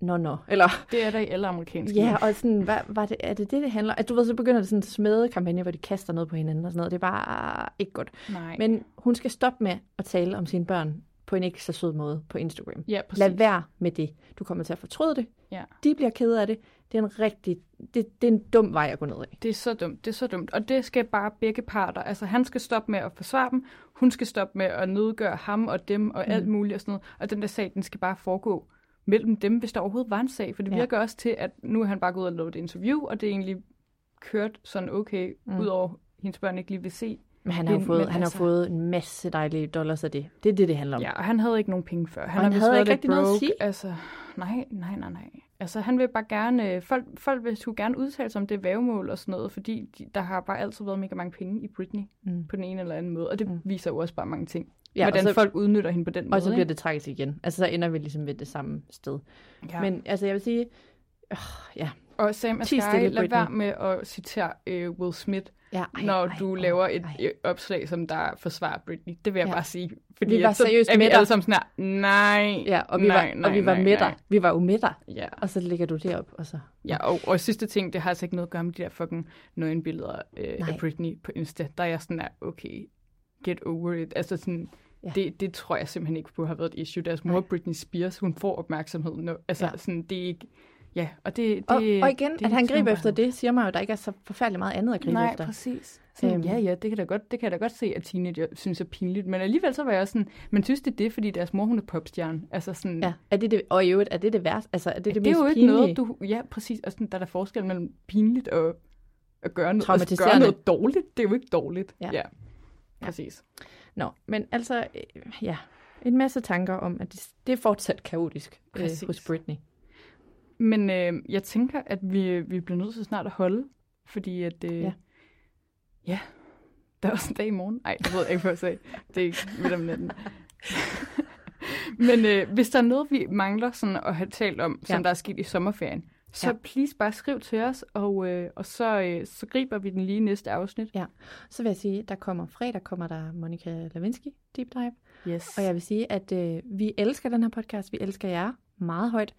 nå, nå. Eller, Det er der i alle amerikanske Ja, og sådan, hvad, var det, er det det, det handler? At du ved, så begynder det sådan en smedekampagne, hvor de kaster noget på hinanden og sådan noget. Det er bare ikke godt. Nej. Men hun skal stoppe med at tale om sine børn på en ikke så sød måde på Instagram. ja, præcis. Lad være med det. Du kommer til at fortryde det. Ja. De bliver kede af det. Det er en rigtig, det, det er en dum vej at gå ned af. Det er så dumt, det er så dumt. Og det skal bare begge parter. Altså han skal stoppe med at forsvare dem, hun skal stoppe med at nedgøre ham og dem og mm. alt muligt og sådan noget. Og den der sag, den skal bare foregå mellem dem, hvis der overhovedet var en sag. For det Ja. virker også til, at nu er han bare gået ud og lavet et interview, og det er egentlig kørt sådan okay, mm. udover hendes børn ikke lige vil se. Men han har jo fået, han har altså- fået en masse dejlige dollars af det. Det er det, det handler om. Ja, og han havde ikke nogen penge før. Han, han har vist havde ikke rigtig noget at broke. sige. Altså, nej, nej, nej, nej. Altså, han vil bare gerne... Folk, folk vil skulle gerne udtale sig om det vævemål og sådan noget, fordi de, der har bare altid været mega mange penge i Britney Mm. på den ene eller anden måde. Og det Mm. viser jo også bare mange ting. Ja, hvordan så- folk udnytter hende på den måde. Og så bliver ikke? det tragisk igen. Altså, så ender vi ligesom ved det samme sted. Ja. Men altså, jeg vil sige, øh, ja. og Sam Asghari, lad Britney. være med at citere øh, Will Smith, ja ej, når ej, du åh, laver et ej. øh, opslag, som der forsvarer Britney. Det vil jeg Ja. bare sige. Fordi Vi var så seriøst er vi med dig. alle sammen sådan her, nej, Ja, og vi, nej, var, nej, og vi var nej, med nej. dig. Vi var jo med dig. Ja. Og så lægger du det op, og så... Ja, og, og sidste ting, det har altså ikke noget at gøre med de der fucking nøgenbilleder øh, Nej. af Britney på Insta. Der er jeg sådan der, okay, get over it. Altså sådan, Ja. det, det tror jeg simpelthen ikke på har været et issue. Deres mor, Britney Spears, hun får opmærksomhed nu. Altså Ja. sådan, det er ikke, ja, og det, det Og, og igen, det at han griber efter det, siger mig jo, at der ikke er så forfærdeligt meget andet at gribe Nej, efter. præcis. Sådan, Øhm. Ja, ja, det kan, da godt, det kan jeg da godt se, at teenager synes er pinligt. Men alligevel så var jeg også sådan, man synes det er det, fordi deres mor, hun er popstjerne. Altså sådan, Ja, er det det, og i øvrigt, er det det værste? Altså, er det det, det, mest er jo ikke pinlige? noget, du... Ja, præcis. Og sådan, der er der forskel mellem pinligt og at gøre noget, altså, gøre noget dårligt. Det er jo ikke dårligt. Ja. ja. Præcis. Nå, men altså, øh, ja, en masse tanker om, at det, det er fortsat kaotisk øh, Præcis. hos Britney. Men øh, jeg tænker, at vi, vi bliver nødt til snart at holde, fordi at... Øh, Ja. ja. ja. Der er også en dag i morgen. Nej, det ved jeg ikke, hvad jeg sagde. Det er ikke midt om natten. <laughs> Men øh, hvis der er noget, vi mangler sådan at have talt om, som Ja. der er sket i sommerferien, så Ja. please bare skriv til os, og, øh, og så, øh, så griber vi den lige i næste afsnit. Ja, så vil jeg sige, der kommer fredag, kommer der Monika Lewinsky Deep Dive. Yes. Og jeg vil sige, at øh, vi elsker den her podcast. Vi elsker jer meget højt.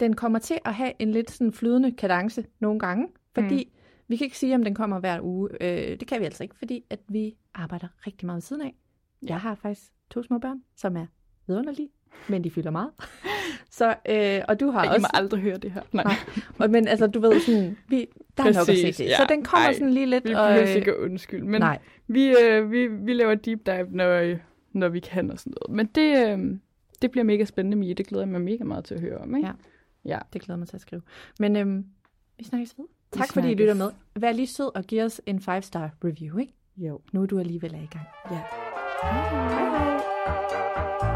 Den kommer til at have en lidt sådan flydende kadence nogle gange, fordi mm. vi kan ikke sige, om den kommer hver uge. Øh, det kan vi altså ikke, fordi at vi arbejder rigtig meget ved siden af. Jeg har faktisk to små børn, som er vidunderlige, men de fylder meget. <laughs> Så, øh, og du har Ej, I også... må aldrig høre det her. Nej. Nej. Men altså, du ved sådan, vi, der er nok at se Præcis, til. ja. Så den kommer Ej, sådan lige lidt... Vi og, behøver øh, ikke at undskylde, men Nej. vi, øh, vi, vi laver deep dive, når, øh, når vi kan og sådan noget. Men det, øh, det bliver mega spændende, Mie. Det glæder jeg mig mega meget til at høre om. Ikke? Ja. ja. Det glæder jeg mig til at skrive. Men øhm, vi snakkes ved. Vi Tak fordi I lytter med. Vær lige sød og giv os en 5-star review, ikke? Jo. Nu er du alligevel er i gang. Ja. Hej hej.